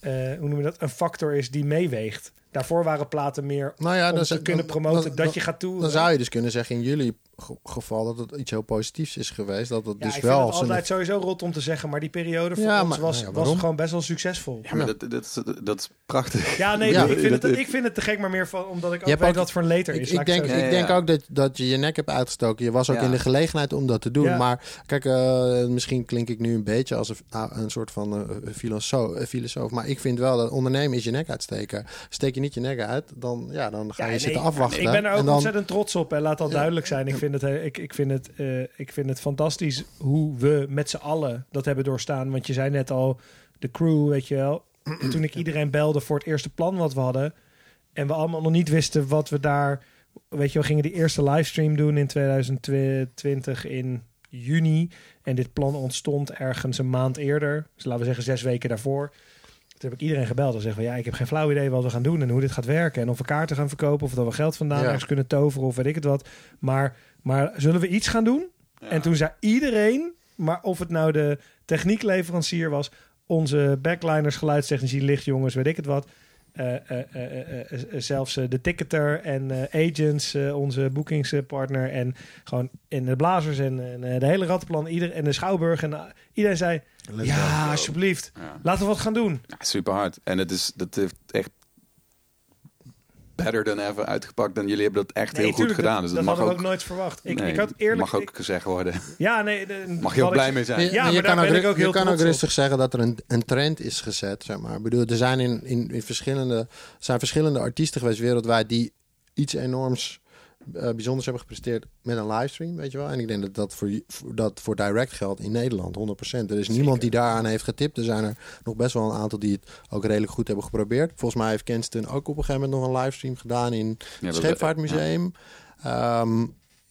eh, hoe noem je dat, een factor is die meeweegt. Daarvoor waren platen meer Nou ja, om dan, te kunnen promoten dan- dat je gaat toeren. Dan zou je dus kunnen zeggen in jullie geval dat het iets heel positiefs is geweest. Dat het ja, dus ik wel vind het altijd sowieso rot om te zeggen, maar die periode voor Ja, ons maar- was, nou ja, was gewoon best wel succesvol. Ja, maar dat, dat, is- dat is prachtig. Ja, nee, Ja. ik, vind het, Dat- ik vind het te gek, maar meer van, omdat ik ook hebt weet ook- wat voor een later Ik, is. ik denk, ik denk ook dat, dat je je nek hebt uitgestoken. Je was ook Ja. in de gelegenheid om dat te doen. Ja. Maar kijk, eh, misschien klink ik nu een beetje als een, ah, een soort van eh, filosoof, filosoof. Maar ik vind wel dat ondernemen is je nek uitsteken. Steek je niet je nek uit, dan, ja, dan ga je zitten afwachten. Ik ben er ook en dan, ontzettend trots op. En laat dat Ja. duidelijk zijn. Ik vind, het, ik, ik, vind het, eh, ik vind het fantastisch hoe we met z'n allen dat hebben doorstaan. Want je zei net al, de crew, weet je wel. Toen ik iedereen belde voor het eerste plan wat we hadden. En we allemaal nog niet wisten wat we daar... Weet je, we gingen die eerste livestream doen in 2020 in juni. En dit plan ontstond ergens een maand eerder. Dus laten we zeggen zes weken daarvoor. Toen heb ik iedereen gebeld en zeggen van ja, ik heb geen flauw idee wat we gaan doen en hoe dit gaat werken. En of we kaarten gaan verkopen of dat we geld vandaan Ja. ergens kunnen toveren of weet ik het wat. Maar, maar zullen we iets gaan doen? Ja. En toen zei iedereen, maar of het nou de techniekleverancier was, onze backliners, geluidstechnici, lichtjongens, weet ik het wat. eh, eh, eh, zelfs de ticketer en eh, agents, eh, onze boekingspartner en gewoon in de blazers en, en eh, de hele rattenplan, ieder en de schouwburg en iedereen zei Let's ja, go. alsjeblieft, Ja. laten we wat gaan doen. Ja, super hard. En het is, dat heeft echt better than ever uitgepakt. En jullie hebben dat echt Nee, heel goed gedaan. Dus dat, dat mag hadden ook, nooit verwacht. Ik, nee, ik had eerlijk... mag ook ik- gezegd worden. ja, nee. de- Mag je ook blij ik- mee zijn. Je, Ja, je kan, ook, ben ik ru- ook heel je kan ook op. rustig zeggen dat er een, een trend is gezet. Zeg maar. Ik bedoel, er zijn, in, in, in verschillende, er zijn verschillende artiesten geweest wereldwijd die iets enorms bijzonders hebben gepresteerd met een livestream, weet je wel. En ik denk dat dat voor, dat voor direct geldt in Nederland, 100%. Er is niemand die daaraan heeft getipt. Er zijn er nog best wel een aantal die het ook redelijk goed hebben geprobeerd. Volgens mij heeft Kenston ook op een gegeven moment nog een livestream gedaan in Ja, het Scheepvaartmuseum. Ehm,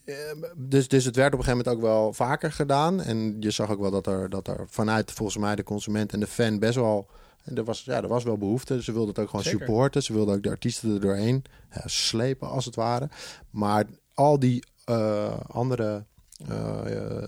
eh, dus, dus het werd op een gegeven moment ook wel vaker gedaan. En je zag ook wel dat er, dat er vanuit volgens mij de consument en de fan best wel. En er was, ja, er was wel behoefte. Ze wilden het ook gewoon Zeker. supporten. Ze wilden ook de artiesten er doorheen ja, slepen, als het ware. Maar al die eh, andere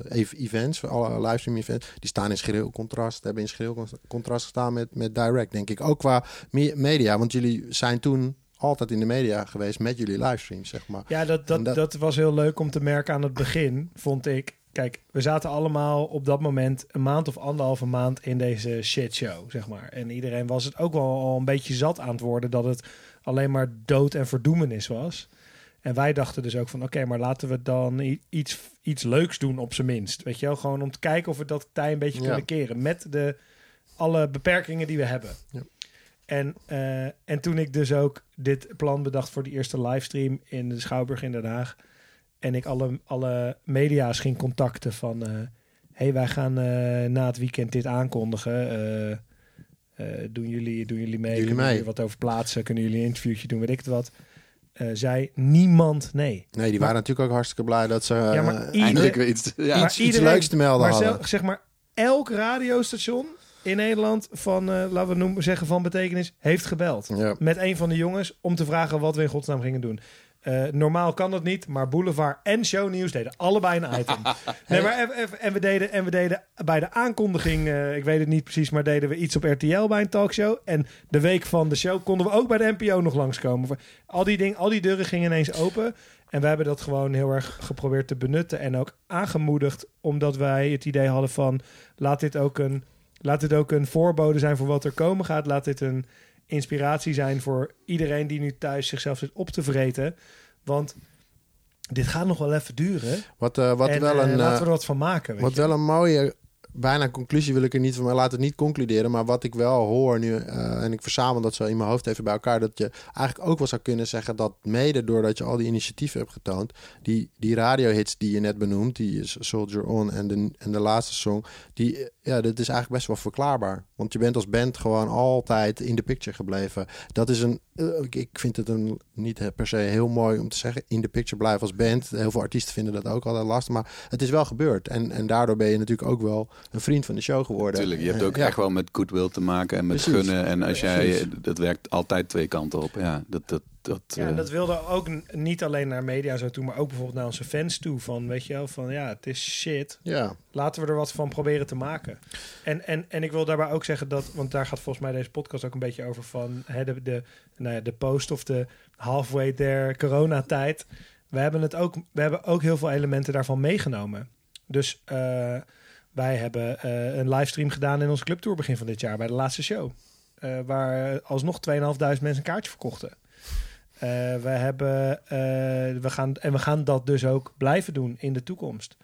ev- events, alle livestream events, die staan in schril contrast. Hebben in schril con- contrast gestaan met, met Direct, denk ik. Ook qua me- media, want jullie zijn toen altijd in de media geweest met jullie livestreams, zeg maar. Ja, dat, dat... dat- was heel leuk om te merken aan het begin, vond ik. Kijk, we zaten allemaal op dat moment een maand of anderhalve maand in deze shitshow, zeg maar. En iedereen was het ook wel al een beetje zat aan het worden dat het alleen maar dood en verdoemenis was. En wij dachten dus ook van, oké, maar laten we dan iets, iets leuks doen op zijn minst. Weet je wel, gewoon om te kijken of we dat tij een beetje Ja. kunnen keren. Met de, alle beperkingen die we hebben. Ja. En, eh, en toen ik dus ook dit plan bedacht voor die eerste livestream in de Schouwburg in Den Haag. En ik alle, alle media's ging contacten van... eh hey, wij gaan eh, na het weekend dit aankondigen. Eh, doen, jullie, doen jullie mee? Jullie Kunnen mee? jullie wat over plaatsen? Kunnen jullie een interviewtje doen? Weet ik het wat? Eh, zei niemand nee. Nee, die waren natuurlijk ook hartstikke blij dat ze Ja, maar ieder- Eindelijk weer iets. Ja. Maar iets, iets iedereen- leuks te melden Maar hadden. zel- zeg maar, elk radiostation in Nederland van, laten we noemen, zeggen van betekenis, heeft gebeld. Ja. Met een van de jongens om te vragen wat we in godsnaam gingen doen. Eh, normaal kan dat niet, maar Boulevard en Shownieuws deden allebei een item. nee, maar en, we deden, en we deden bij de aankondiging, eh, ik weet het niet precies, maar deden we iets op RTL bij een talkshow. En de week van de show konden we ook bij de NPO nog langskomen. Al die, dingen, al die deuren gingen ineens open. En we hebben dat gewoon heel erg geprobeerd te benutten. En ook aangemoedigd, omdat wij het idee hadden van... laat dit ook een, laat dit ook een voorbode zijn voor wat er komen gaat. Laat dit een inspiratie zijn voor iedereen die nu thuis zichzelf zit op te vreten. Want dit gaat nog wel even duren. Wat, eh, wat en wel eh, een, laten eh, we er wat van maken. Weet Wat je. wel een mooie, bijna conclusie wil ik er niet van, maar laat het niet concluderen. Maar wat ik wel hoor nu, eh, en ik verzamel dat zo in mijn hoofd even bij elkaar, dat je eigenlijk ook wel zou kunnen zeggen dat mede doordat je al die initiatieven hebt getoond, die, die radiohits die je net benoemt, die is Soldier On en de, en de laatste song, die, eh, ja, dat is eigenlijk best wel verklaarbaar. Want je bent als band gewoon altijd in de picture gebleven. Dat is een, ik- ik vind het een, niet eh, per se heel mooi om te zeggen, in de picture blijven als band. Heel veel artiesten vinden dat ook altijd lastig, maar het is wel gebeurd. En, en daardoor ben je natuurlijk ook wel een vriend van de show geworden. Natuurlijk, je hebt Eh, ook ja. echt wel met goodwill te maken en met Precies. gunnen. En als jij, dat werkt altijd twee kanten op. Ja, dat, dat, dat, Ja, en eh, dat wilde ook niet alleen naar media zo toe, maar ook bijvoorbeeld naar onze fans toe. Van, weet je wel, van ja, het is shit. Ja, Laten we er wat van proberen te maken. En, en, en ik wil daarbij ook zeggen dat, want daar gaat volgens mij deze podcast ook een beetje over van hè, de, de, nou ja, de post of de halfway there coronatijd. We hebben, het ook, we hebben ook heel veel elementen daarvan meegenomen. Dus eh, wij hebben eh, een livestream gedaan in onze clubtour begin van dit jaar bij de laatste show. Waar alsnog 2.500 mensen een kaartje verkochten. Eh, we hebben, eh, we gaan, en we gaan dat dus ook blijven doen in de toekomst.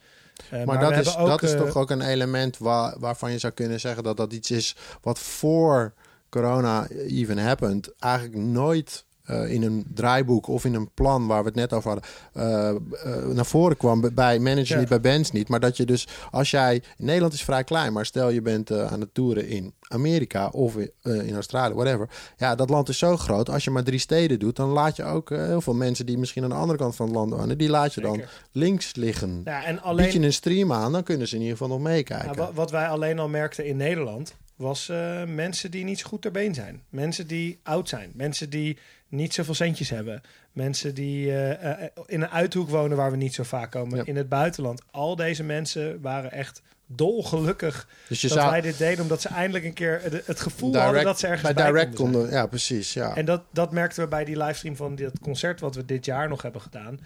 Eh, maar, dat, is, ook, dat is toch ook een element waar, waarvan je zou kunnen zeggen dat dat iets is wat voor corona even happened eigenlijk nooit eh, in een draaiboek of in een plan waar we het net over hadden eh, eh, naar voren kwam Bij- managers Ja. niet, bij bands niet. Maar dat je dus als jij Nederland is vrij klein, maar stel je bent aan het toeren in Amerika of in, in Australië, whatever. Ja, dat land is zo groot. Als je maar drie steden doet, dan laat je ook heel veel mensen die misschien aan de andere kant van het land wonen, die laat je dan links liggen. Ja, en Bied je alleen, een stream aan, dan kunnen ze in ieder geval nog meekijken. ja, wa- wat wij alleen al merkten in Nederland, was mensen die niet zo goed ter been zijn. Mensen die oud zijn. Mensen die niet zoveel centjes hebben. Mensen die eh, eh, in een uithoek wonen waar we niet zo vaak komen. Ja. In het buitenland. Al deze mensen waren echt dolgelukkig dus je dat zou wij dit deden. Omdat ze eindelijk een keer het, gevoel direct- hadden dat ze ergens bij bij direct konden. Ja, precies. Ja. En dat, dat merkten we bij die livestream van dit concert wat we dit jaar nog hebben gedaan.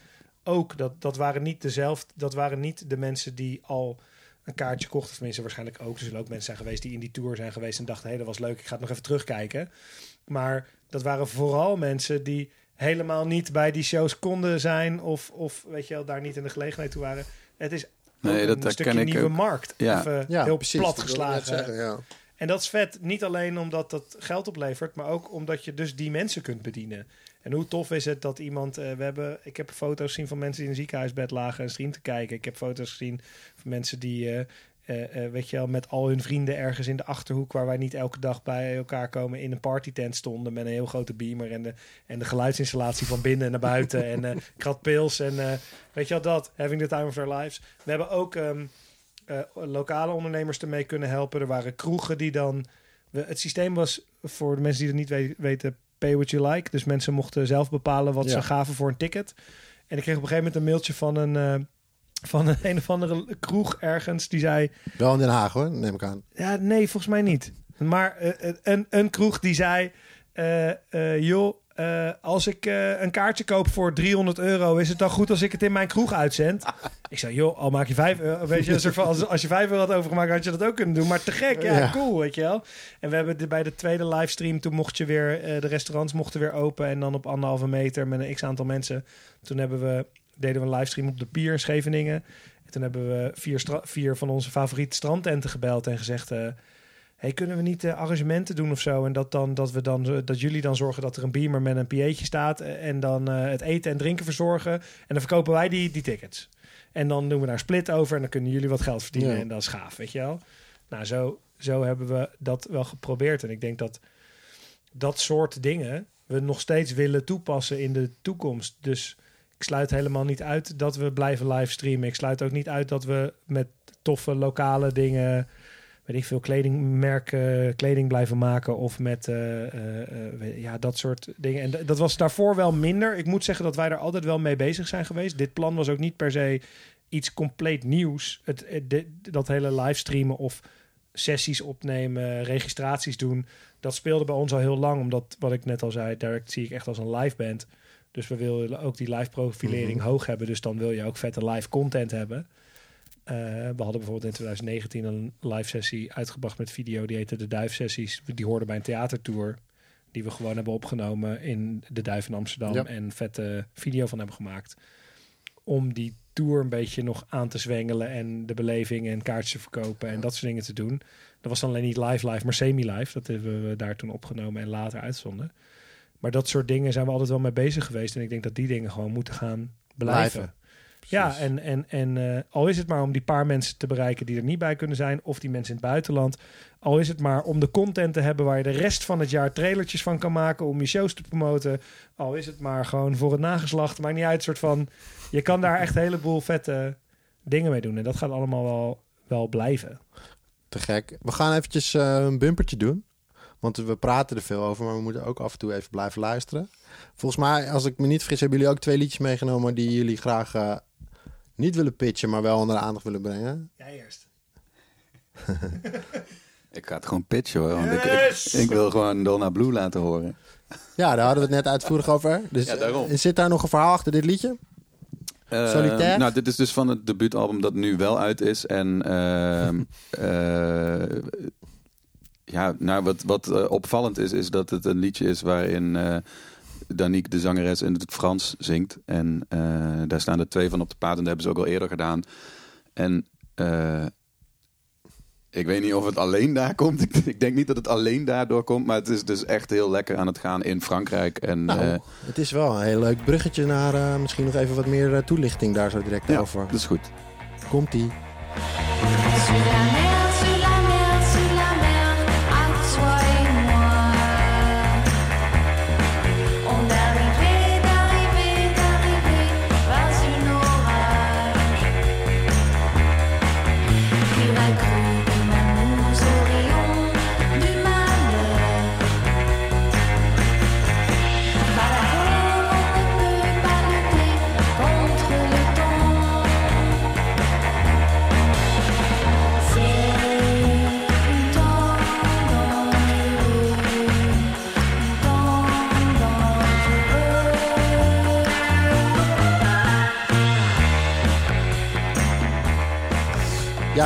Ook dat, dat waren niet dezelfde, dat waren niet de mensen die al een kaartje kochten. Of tenminste, waarschijnlijk ook. Er zullen ook mensen zijn geweest die in die tour zijn geweest en dachten: hé, dat was leuk, ik ga het nog even terugkijken. Maar dat waren vooral mensen die helemaal niet bij die shows konden zijn of, of weet je wel, daar niet in de gelegenheid toe waren. Het is Nee, ook dat een stukje nieuwe ook. markt. Ja. Even Ja, heel precies. plat geslagen. zeggen, ja. En dat is vet, niet alleen omdat dat geld oplevert, maar ook omdat je dus die mensen kunt bedienen. En hoe tof is het dat iemand, eh, we hebben, ik heb foto's gezien van mensen die in een ziekenhuisbed lagen en stream te kijken. Ik heb foto's gezien van mensen die, eh, eh, eh, weet je wel, met al hun vrienden ergens in de achterhoek, waar wij niet elke dag bij elkaar komen, in een partytent stonden met een heel grote beamer en de, en de geluidsinstallatie van binnen naar buiten en eh krat pils en weet je wel dat, having the time of their lives. We hebben ook ehm, eh, lokale ondernemers ermee kunnen helpen. Er waren kroegen die dan. we- Het systeem was voor de mensen die het niet we- weten: pay what you like. Dus mensen mochten zelf bepalen wat Ja. ze gaven voor een ticket. En ik kreeg op een gegeven moment een mailtje van een. Van een, een of andere kroeg ergens die zei: Wel in Den Haag hoor, neem ik aan. Ja, nee, volgens mij niet. Maar eh, eh, een, een kroeg die zei: eh, Joh, als ik een kaartje koop voor 300 euro, is het dan goed als ik het in mijn kroeg uitzend? ik zei: Joh, al maak je 5 euro. Weet je, als, als je 5 euro had overgemaakt, had je dat ook kunnen doen. Maar te gek, ja, Ja. cool, weet je wel. En we hebben de, bij de tweede livestream, toen mocht je weer, de restaurants mochten weer open. En dan op anderhalve meter met een x aantal mensen. Toen hebben we, deden we een livestream op de pier in Scheveningen. En toen hebben we vier, vier van onze favoriete strandtenten gebeld en gezegd... eh, hey, kunnen we niet eh, arrangementen doen of zo? En dat, dan, dat, we dan, dat jullie dan zorgen dat er een beamer met een pieetje staat... eh, en dan het eten en drinken verzorgen. En dan verkopen wij die, die tickets. En dan doen we daar split over en dan kunnen jullie wat geld verdienen. Ja. En dat is gaaf, weet je wel? Nou, zo, zo hebben we dat wel geprobeerd. En ik denk dat dat soort dingen we nog steeds willen toepassen in de toekomst. Dus ik sluit helemaal niet uit dat we blijven livestreamen. Ik sluit ook niet uit dat we met toffe lokale dingen, weet ik veel, kledingmerken, kleding blijven maken of met eh, eh, eh, ja, dat soort dingen. En dat was daarvoor wel minder. Ik moet zeggen dat wij er altijd wel mee bezig zijn geweest. Dit plan was ook niet per se iets compleet nieuws. Het, dat hele livestreamen of sessies opnemen, registraties doen, dat speelde bij ons al heel lang. Omdat, wat ik net al zei, Direct zie ik echt als een live band. Dus we willen ook die live profilering Mhm. hoog hebben. Dus dan wil je ook vette live content hebben. Eh, we hadden bijvoorbeeld in 2019 een live sessie uitgebracht met video. Die heette de Duif Sessies. Die hoorde bij een theatertour. Die we gewoon hebben opgenomen in de Duif in Amsterdam. Ja. En vette video van hebben gemaakt. Om die tour een beetje nog aan te zwengelen. En de beleving en kaartjes te verkopen. En dat soort dingen te doen. Dat was dan alleen niet live live, maar semi-live. Dat hebben we daar toen opgenomen en later uitzonden. Maar dat soort dingen zijn we altijd wel mee bezig geweest. En ik denk dat die dingen gewoon moeten gaan blijven. Blijven. Ja, en, en, en eh, al is het maar om die paar mensen te bereiken die er niet bij kunnen zijn, of die mensen in het buitenland. Al is het maar om de content te hebben waar je de rest van het jaar trailertjes van kan maken, om je shows te promoten. Al is het maar gewoon voor het nageslacht. Maakt niet uit, soort van. Je kan daar echt een heleboel vette dingen mee doen. En dat gaat allemaal wel, wel blijven. Te gek. We gaan eventjes eh, een bumpertje doen. Want we praten er veel over, maar we moeten ook af en toe even blijven luisteren. Volgens mij, als ik me niet vergis, hebben jullie ook twee liedjes meegenomen die jullie graag eh, niet willen pitchen, maar wel onder de aandacht willen brengen. Jij eerst. Ik ga het gewoon pitchen hoor. Want ik, ik, Yes! ik wil gewoon Donna Blue laten horen. Ja, daar hadden we het net uitvoerig over. Dus Ja, daarom. eh, zit daar nog een verhaal achter dit liedje? Eh, Solitaire? Nou, dit is dus van het debuutalbum dat nu wel uit is. En ehm, eh, ja, nou, wat, wat eh, opvallend is, is dat het een liedje is waarin eh Danique, de zangeres, in het Frans zingt. En eh, daar staan er twee van op de paard en dat hebben ze ook al eerder gedaan. En eh, ik weet niet of het alleen daar komt. Ik, ik denk niet dat het alleen daardoor komt. Maar het is dus echt heel lekker aan het gaan in Frankrijk. En, Nou, eh, het is wel een heel leuk bruggetje naar eh, misschien nog even wat meer toelichting daar zo direct ja, over. dat is goed. Komt-ie.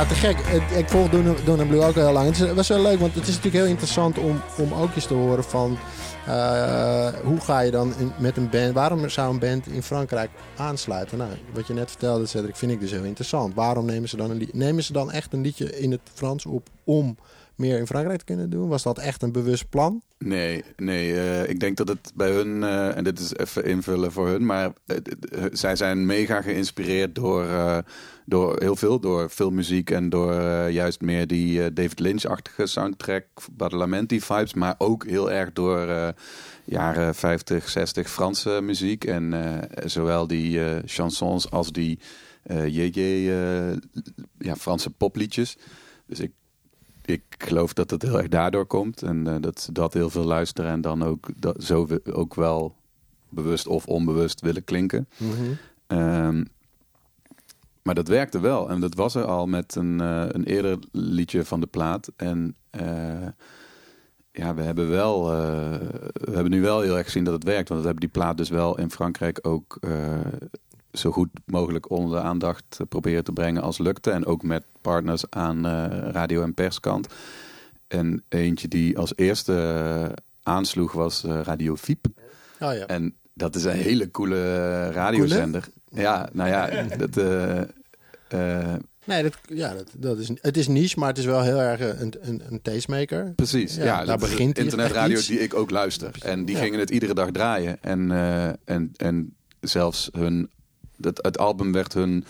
Te gek. Ik volg Don and Blue ook al heel lang. Het was wel leuk, want het is natuurlijk heel interessant om, om ook eens te horen van... eh, hoe ga je dan met een band... Waarom zou een band in Frankrijk aansluiten? Nou, wat je net vertelde, Cedric, vind ik dus heel interessant. Waarom nemen ze dan een Nemen ze dan echt een liedje in het Frans op om meer in Frankrijk te kunnen doen? Was dat echt een bewust plan? Nee, nee eh, ik denk dat het bij hun, eh, en dit is even invullen voor hun, maar zij zijn mega geïnspireerd door, eh, door heel veel, door filmmuziek en door juist meer die David Lynch-achtige soundtrack, Badalamenti-vibes, maar ook heel erg door jaren 50, 60 Franse muziek en zowel die chansons als die JJ, ja, Franse popliedjes. Dus ik ik geloof dat het heel erg daardoor komt. En eh, dat ze dat heel veel luisteren. En dan ook dat, zo we- ook wel bewust of onbewust willen klinken. Ehm, maar dat werkte wel. En dat was er al met een, eh, een eerder liedje van de plaat. En eh, ja, we hebben wel. we hebben nu wel heel erg gezien dat het werkt. Want we hebben die plaat dus wel in Frankrijk ook. Eh, zo goed mogelijk onder de aandacht proberen te brengen als lukte. En ook met partners aan eh, radio- en perskant. En eentje die als eerste eh, aansloeg was eh, Radio Fiep. Oh ja. En dat is een hele coole eh, radiozender. Ja, nou ja, dat, eh, eh, Nee, dat, ja, dat, dat is, het is niche, maar het is wel heel erg eh, een, een, een tastemaker. precies. Ja, Ja, daar begint internetradio die ik ook luister. En die Ja. gingen het iedere dag draaien. En, eh, en, en zelfs hun, dat, het album werd hun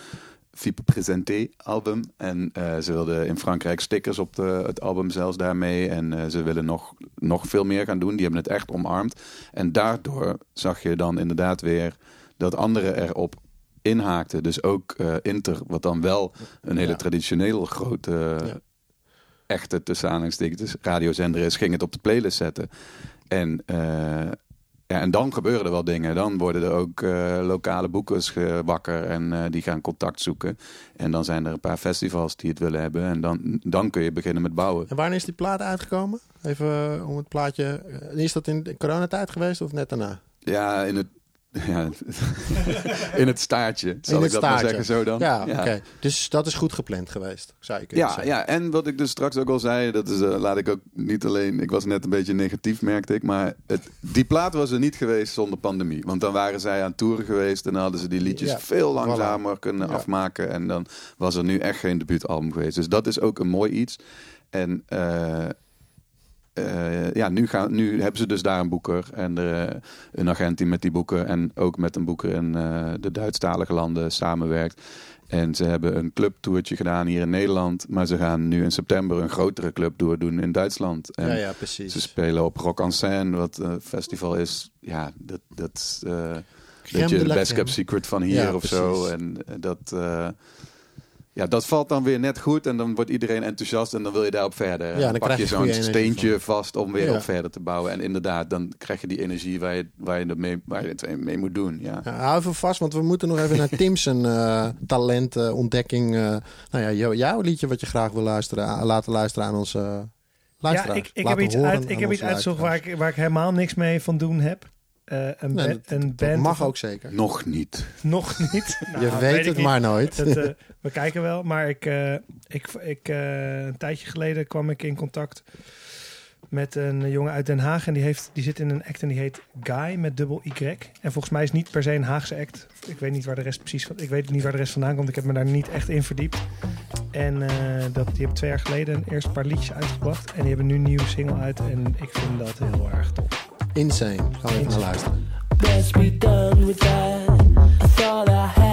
Fiep Presenté album. En eh, ze wilden in Frankrijk stickers op de, het album zelfs daarmee. En eh, ze willen nog, nog veel meer gaan doen. Die hebben het echt omarmd. En daardoor zag je dan inderdaad weer dat anderen erop inhaakten. Dus ook eh, Inter, wat dan wel een hele Ja. traditioneel grote, Ja. echte tussen aanhalingstekens radiozender is, ging het op de playlist zetten. En, ja, en dan gebeuren er wel dingen. Dan worden er ook eh, lokale boekers wakker en eh, die gaan contact zoeken. En dan zijn er een paar festivals die het willen hebben. En dan, dan kun je beginnen met bouwen. En wanneer is die plaat uitgekomen? Even eh, om het plaatje. Is dat in de coronatijd geweest of net daarna? Ja, in het, ja, in het staartje, zal in ik dat maar staartje. zeggen zo dan. Ja, oké. Dus dat is goed gepland geweest, zou je kunnen Ja, zeggen. ja, en wat ik dus straks ook al zei, dat is, eh, laat ik ook niet alleen, ik was net een beetje negatief, merkte ik, maar het, die plaat was er niet geweest zonder pandemie. Want dan waren zij aan toeren geweest en dan hadden ze die liedjes Ja, veel langzamer kunnen afmaken. En dan was er nu echt geen debuutalbum geweest. Dus dat is ook een mooi iets. En eh, eh, ja, nu, gaan, nu hebben ze dus daar een boeker en er, een agent die met die boeken en ook met een boeker in eh, de Duitsstalige landen samenwerkt. En ze hebben een clubtoertje gedaan hier in Nederland. Maar ze gaan nu in september een grotere clubtour doen in Duitsland. En ja, ja, precies. ze spelen op Rock en Seine, wat een festival is. Ja, dat, dat is eh, Crème weet je, de best kept secret van hier Ja, of zo. En dat, eh, ja, dat valt dan weer net goed. En dan wordt iedereen enthousiast en dan wil je daarop verder. Dan dan pak krijg je je zo'n steentje van. vast om weer Ja. op verder te bouwen. En inderdaad, dan krijg je die energie waar je, waar je, het, mee, waar je het mee moet doen. Ja. Ja, hou even vast, want we moeten nog even naar Tim's eh talentontdekking. eh nou ja, jou- jouw liedje wat je graag wil luisteren, laten luisteren aan onze uh, Ja, ik, ik heb iets, uit, ik heb iets uitgezocht waar ik, waar ik helemaal niks mee van doen heb. Eh, een, Nee, dat, een dat band. mag ook zeker. Nog niet. Nog niet. Nou, je weet ik het niet. maar nooit. Dat, eh, we kijken wel, maar ik, eh, ik, ik, eh, een tijdje geleden kwam ik in contact met een jongen uit Den Haag. En die, heeft, die zit in een act en die heet Guy met dubbel Y. En volgens mij is het niet per se een Haagse act. Ik weet niet waar de rest precies van, ik weet niet waar de rest vandaan komt. Ik heb me daar niet echt in verdiept. En eh, dat, die hebben twee jaar geleden eerst een paar liedjes uitgebracht. En die hebben nu een nieuwe single uit. En ik vind dat heel erg tof. Insane. We even naar luisteren. Best be done with that. I thought I had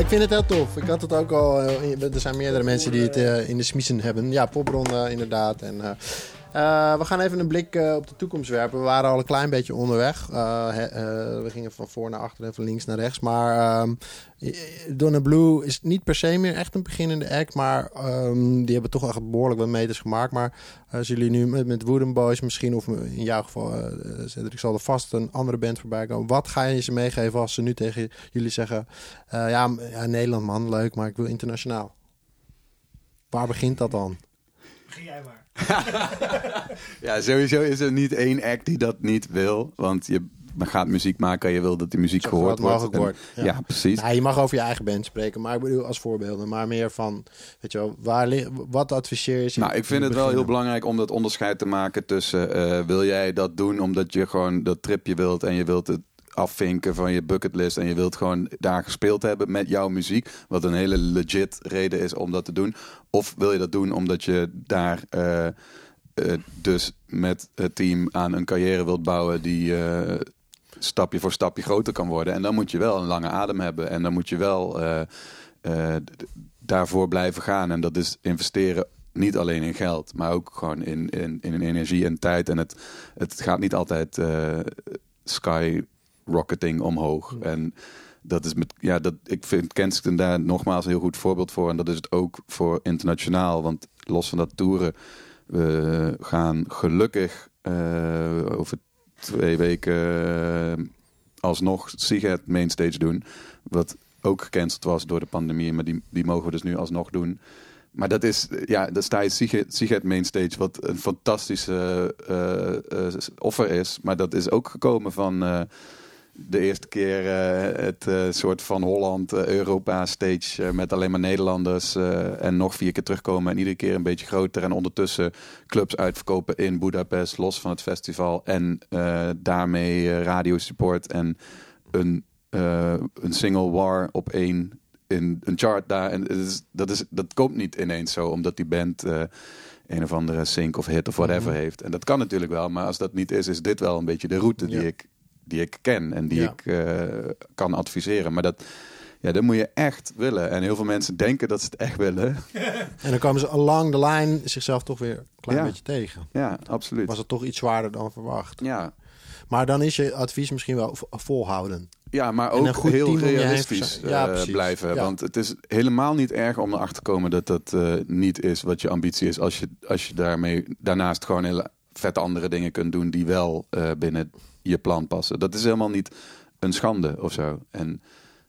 ik vind het heel tof. Ik had het ook al. eh, Er zijn meerdere mensen die het eh, in de smiezen hebben. Ja, popronde inderdaad. En, eh, we gaan even een blik eh, op de toekomst werpen. We waren al een klein beetje onderweg. Eh, we gingen van voor naar achter en van links naar rechts. Maar ehm Donna Blue is niet per se meer echt een beginnende act. Maar ehm, die hebben toch echt behoorlijk wat meters gemaakt. Maar als jullie nu met, met Wooden Boys misschien... of in jouw geval, Cedric, zal er vast een andere band voorbij komen. Wat ga je ze meegeven als ze nu tegen jullie zeggen... ja, ja, Nederland man, leuk, maar ik wil internationaal. Waar begint dat dan? Begin jij maar. Ja, sowieso is er niet één act die dat niet wil. Want je gaat muziek maken en je wil dat die muziek gehoord wordt. En- wordt. ja. precies. Nou, je mag over je eigen band spreken, maar ik bedoel als voorbeelden. Maar meer van, weet je wel, waar, wat adviseer je? Nou, ik vind het wel heel belangrijk om dat onderscheid te maken tussen... eh, wil jij dat doen omdat je gewoon dat tripje wilt en je wilt het afvinken van je bucketlist en je wilt gewoon daar gespeeld hebben met jouw muziek, wat een hele legit reden is om dat te doen. Of wil je dat doen omdat je daar eh, eh, dus met het team aan een carrière wilt bouwen die eh, stapje voor stapje groter kan worden. En dan moet je wel een lange adem hebben en dan moet je wel daarvoor blijven gaan. En dat is investeren niet alleen in geld, maar ook gewoon in, in, in energie en tijd. En het, het gaat niet altijd eh skyrocketing omhoog. En dat is met, ja, dat, ik vind Kensington daar nogmaals een heel goed voorbeeld voor. En dat is het ook voor internationaal. Want los van dat toeren, we gaan gelukkig eh, over twee weken eh, alsnog Siget Mainstage doen. Wat ook gecanceld was door de pandemie. Maar die, die mogen we dus nu alsnog doen. Maar dat is, ja, dan sta je Siget, Siget Mainstage, wat een fantastische eh, offer is. Maar dat is ook gekomen van de eerste keer eh, het eh, soort van Holland eh, Europa stage met alleen maar Nederlanders. en nog vier keer terugkomen en iedere keer een beetje groter. En ondertussen clubs uitverkopen in Budapest, los van het festival. En daarmee eh, radio support en een, een single war op één in een chart daar. En is, dat, is, dat komt niet ineens zo, omdat die band een of andere sync of hit of whatever heeft. En dat kan natuurlijk wel, maar als dat niet is, is dit wel een beetje de route die, Ja. ik, die ik ken en die Ja. ik eh, kan adviseren. Maar dat, ja, dat moet je echt willen. En heel veel mensen denken dat ze het echt willen. En dan komen ze along the line zichzelf toch weer een klein Ja. beetje tegen. Ja, absoluut. Was het toch iets zwaarder dan verwacht. Ja. Maar dan is je advies misschien wel volhouden. Ja, maar ook heel realistisch. Ja, eh, blijven. Ja. Want het is helemaal niet erg om erachter te komen dat dat eh, niet is wat je ambitie is. Als je, als je daarmee daarnaast gewoon hele vette andere dingen kunt doen die wel binnen je plan passen. Dat is helemaal niet een schande of zo. En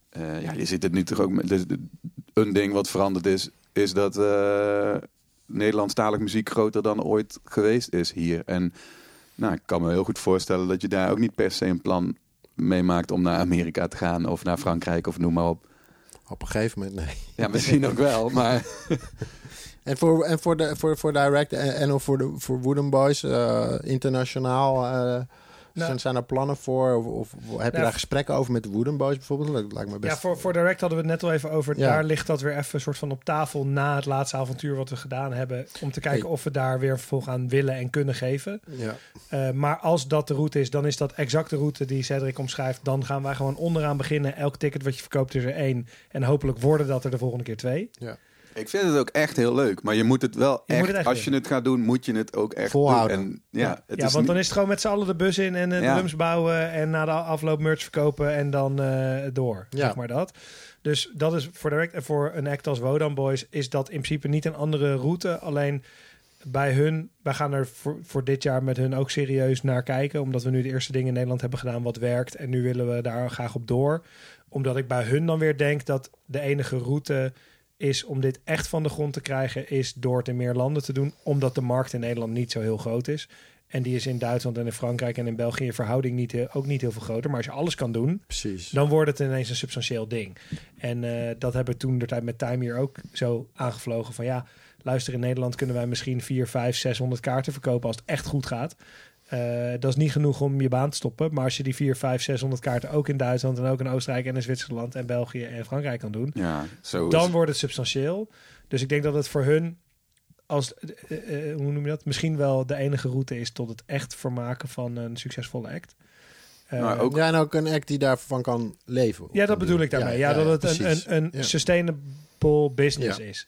eh, ja, je ziet het nu toch ook met een ding wat veranderd is, is dat eh Nederlandstalig muziek groter dan ooit geweest is hier. En nou, ik kan me heel goed voorstellen dat je daar ook niet per se een plan meemaakt om naar Amerika te gaan of naar Frankrijk of noem maar op. Op een gegeven moment, nee. Ja, misschien ook wel, maar En voor, en voor, de, voor, voor Direct en, en of voor, de, voor Wooden Boys, eh, internationaal, eh, zijn, er plannen voor? Of, of heb je Nou, daar gesprekken over met de Wooden Boys bijvoorbeeld? Dat lijkt me best... Ja, voor, voor Direct hadden we het net al even over. Ja. Daar ligt dat weer even een soort van op tafel na het laatste avontuur wat we gedaan hebben. Om te kijken Hey. of we daar weer vervolg aan willen en kunnen geven. Ja. Eh, maar als dat de route is, dan is dat exact de route die Cedric omschrijft. Dan gaan wij gewoon onderaan beginnen. Elk ticket wat je verkoopt is er één. En hopelijk worden dat er de volgende keer twee. Ik vind het ook echt heel leuk. Maar je moet het wel Je echt, moet het echt als je het gaat doen, moet je het ook echt Volhouden. doen. En, ja, het ja, is want dan is het gewoon met z'n allen de bus in en de Ja. drums bouwen. En na de afloop merch verkopen en dan eh, door. Ja. Zeg maar dat. Dus dat is voor Direct en voor een act als Wodan Boys is dat in principe niet een andere route. Alleen bij hun, wij gaan er voor, voor dit jaar met hun ook serieus naar kijken. Omdat we nu de eerste dingen in Nederland hebben gedaan wat werkt. En nu willen we daar graag op door. Omdat ik bij hun dan weer denk dat de enige route is om dit echt van de grond te krijgen, is door het in meer landen te doen. Omdat de markt in Nederland niet zo heel groot is. En die is in Duitsland en in Frankrijk en in België in verhouding niet, ook niet heel veel groter. Maar als je alles kan doen, Precies. dan wordt het ineens een substantieel ding. En eh, dat hebben we toen de tijd met Time hier ook zo aangevlogen. Van ja, luister, in Nederland kunnen wij misschien 4, 5, 600 kaarten verkopen als het echt goed gaat. Eh, dat is niet genoeg om je baan te stoppen. Maar als je die 4, 5, 600 kaarten ook in Duitsland en ook in Oostenrijk en in Zwitserland en België en Frankrijk kan doen, ja, zo is- dan wordt het substantieel. Dus ik denk dat het voor hun, als, eh, eh, hoe noem je dat, misschien wel de enige route is tot het echt vermaken van een succesvolle act. Eh, Maar ook- Ja, en ook een act die daarvan kan leven. ja, dat bedoel ik daarmee. Ja, dat het een, precies. een, een Ja. sustainable business Ja, is.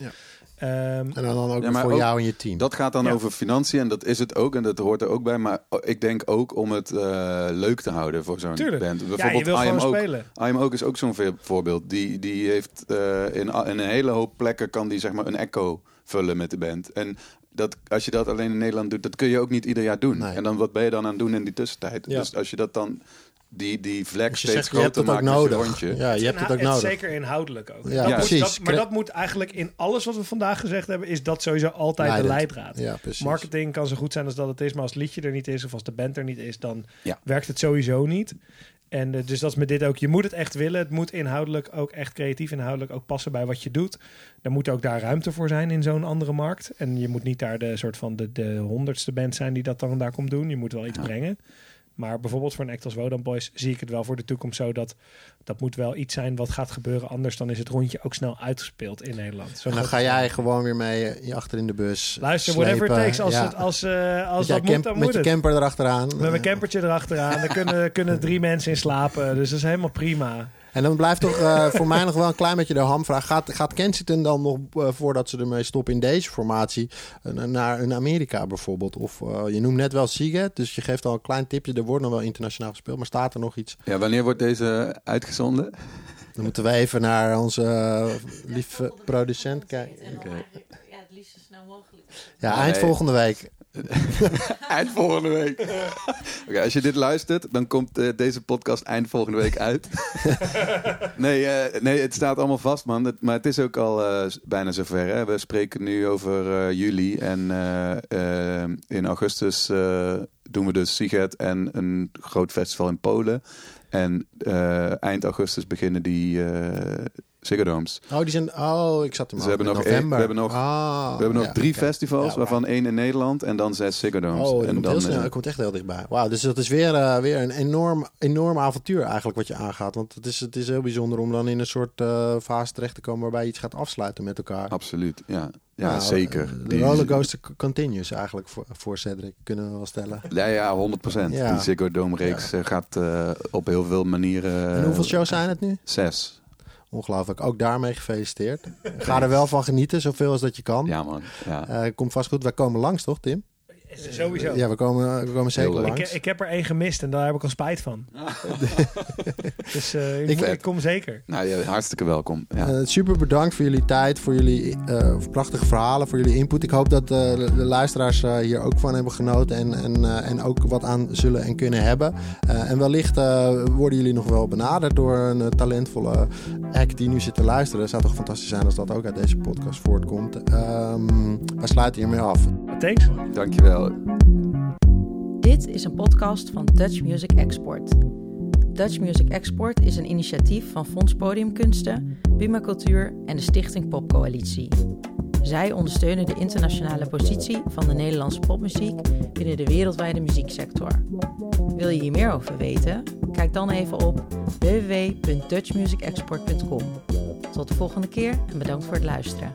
Ja. Ehm, En dan, dan ook Ja, voor ook jou en je team. Dat gaat dan Ja. over financiën en dat is het ook en dat hoort er ook bij. Maar ik denk ook om het eh, leuk te houden voor zo'n Tuurlijk. band. ja, je Bijvoorbeeld gewoon Ook. spelen. I Am Ook is ook zo'n voorbeeld. Die, die heeft eh, in, in een hele hoop plekken kan die zeg maar een echo vullen met de band. En dat, als je dat alleen in Nederland doet, dat kun je ook niet ieder jaar doen. Nee. En dan wat ben je dan aan het doen in die tussentijd? Ja. Dus als je dat dan die, die vlek Dus je steeds zegt, je hebt groter het ook maakt met je nodig. rondje. Ja, je hebt het ook Inhou- nodig. Zeker inhoudelijk ook. Ja, Dat moet- precies. dat- maar dat moet eigenlijk in alles wat we vandaag gezegd hebben, is dat sowieso altijd de leidraad. Ja, precies. Marketing kan zo goed zijn als dat het is, maar als het liedje er niet is of als de band er niet is, dan Ja. werkt het sowieso niet. En eh, dus dat is met dit ook. Je moet het echt willen. Het moet inhoudelijk ook echt creatief inhoudelijk ook passen bij wat je doet. Er moet ook daar ruimte voor zijn in zo'n andere markt. En je moet niet daar de soort van de, de honderdste band zijn die dat dan daar komt doen. Je moet wel iets Ja. brengen. Maar bijvoorbeeld voor een act als Wodan Boys zie ik het wel voor de toekomst zo dat dat moet wel iets zijn wat gaat gebeuren. Anders dan is het rondje ook snel uitgespeeld in Nederland. Zo En dan ga jij gewoon weer mee eh, achter in de bus. Luister, whatever it takes. Als, Ja. het, als, eh, als dat moet, dan met moet je het. camper erachteraan. Met mijn campertje erachteraan. Daar kunnen, kunnen drie mensen in slapen. Dus dat is helemaal prima. En dan blijft toch eh, voor mij nog wel een klein beetje de hamvraag. Gaat, gaat Kensington dan nog, eh, voordat ze ermee stoppen in deze formatie, eh, naar een Amerika bijvoorbeeld? Of eh, je noemt net wel Seagate, dus je geeft al een klein tipje. Er wordt nog wel internationaal gespeeld, maar staat er nog iets? Ja, wanneer wordt deze uitgezonden? Dan moeten we even naar onze lieve producent kijken. Ja, het liefst zo snel mogelijk. Ja, eind volgende week. Eind volgende week. Als je dit luistert, dan komt eh, deze podcast eind volgende week uit. nee, eh, nee, het staat allemaal vast, man. Maar het is ook al eh, bijna zover. Hè? We spreken nu over juli. En in augustus doen we dus Siget en een groot festival in Polen. En eind augustus beginnen die eh Ziggo Domes. Oh, die zijn. Oh, ik zat maar we hebben nog november. we hebben nog- Ah, We hebben nog ja, drie festivals, Ja, waarvan één in Nederland en dan zes Ziggo Domes. Oh, dat en komt, dan, heel snel, eh, dat komt echt heel dichtbij. Wauw, dus dat is weer, eh, weer een enorm, enorm avontuur eigenlijk wat je aangaat. Want het is, het is heel bijzonder om dan in een soort eh, fase terecht te komen waarbij je iets gaat afsluiten met elkaar. Absoluut, ja. Ja, Nou, zeker. De rollercoaster continues eigenlijk voor, voor Cedric, kunnen we wel stellen. Ja, ja, 100%. Ja. Die Ziggo Dome reeks eh, gaat eh, op heel veel manieren... en hoeveel shows zijn het nu? Zes. Ongelooflijk, ook daarmee gefeliciteerd. Ga er wel van genieten, zoveel als dat je kan. Ja, man. Ja. Eh, komt vast goed. Wij komen langs, toch, Tim? Sowieso. Ja, we komen, we komen zeker leuk. Ik, langs. ik heb er één gemist en daar heb ik al spijt van. dus eh, ik, Ik- moet- ik kom zeker. Nou, ja, hartstikke welkom. Ja. Eh, super bedankt voor jullie tijd, voor jullie eh, prachtige verhalen, voor jullie input. Ik hoop dat eh, de, de luisteraars eh, hier ook van hebben genoten en, en, eh, en ook wat aan zullen en kunnen hebben. Eh, en wellicht eh, worden jullie nog wel benaderd door een eh, talentvolle act die nu zit te luisteren. Het zou toch fantastisch zijn als dat ook uit deze podcast voortkomt. Ehm wij sluiten hiermee af. Thanks. Dankjewel. Dit is een podcast van Dutch Music Export. Dutch Music Export is een initiatief van Fonds Podiumkunsten, Buma Cultuur en de Stichting Popcoalitie. Zij ondersteunen de internationale positie van de Nederlandse popmuziek binnen de wereldwijde muzieksector. Wil je hier meer over weten? Kijk dan even op www.dutchmusicexport.com. Tot de volgende keer en bedankt voor het luisteren.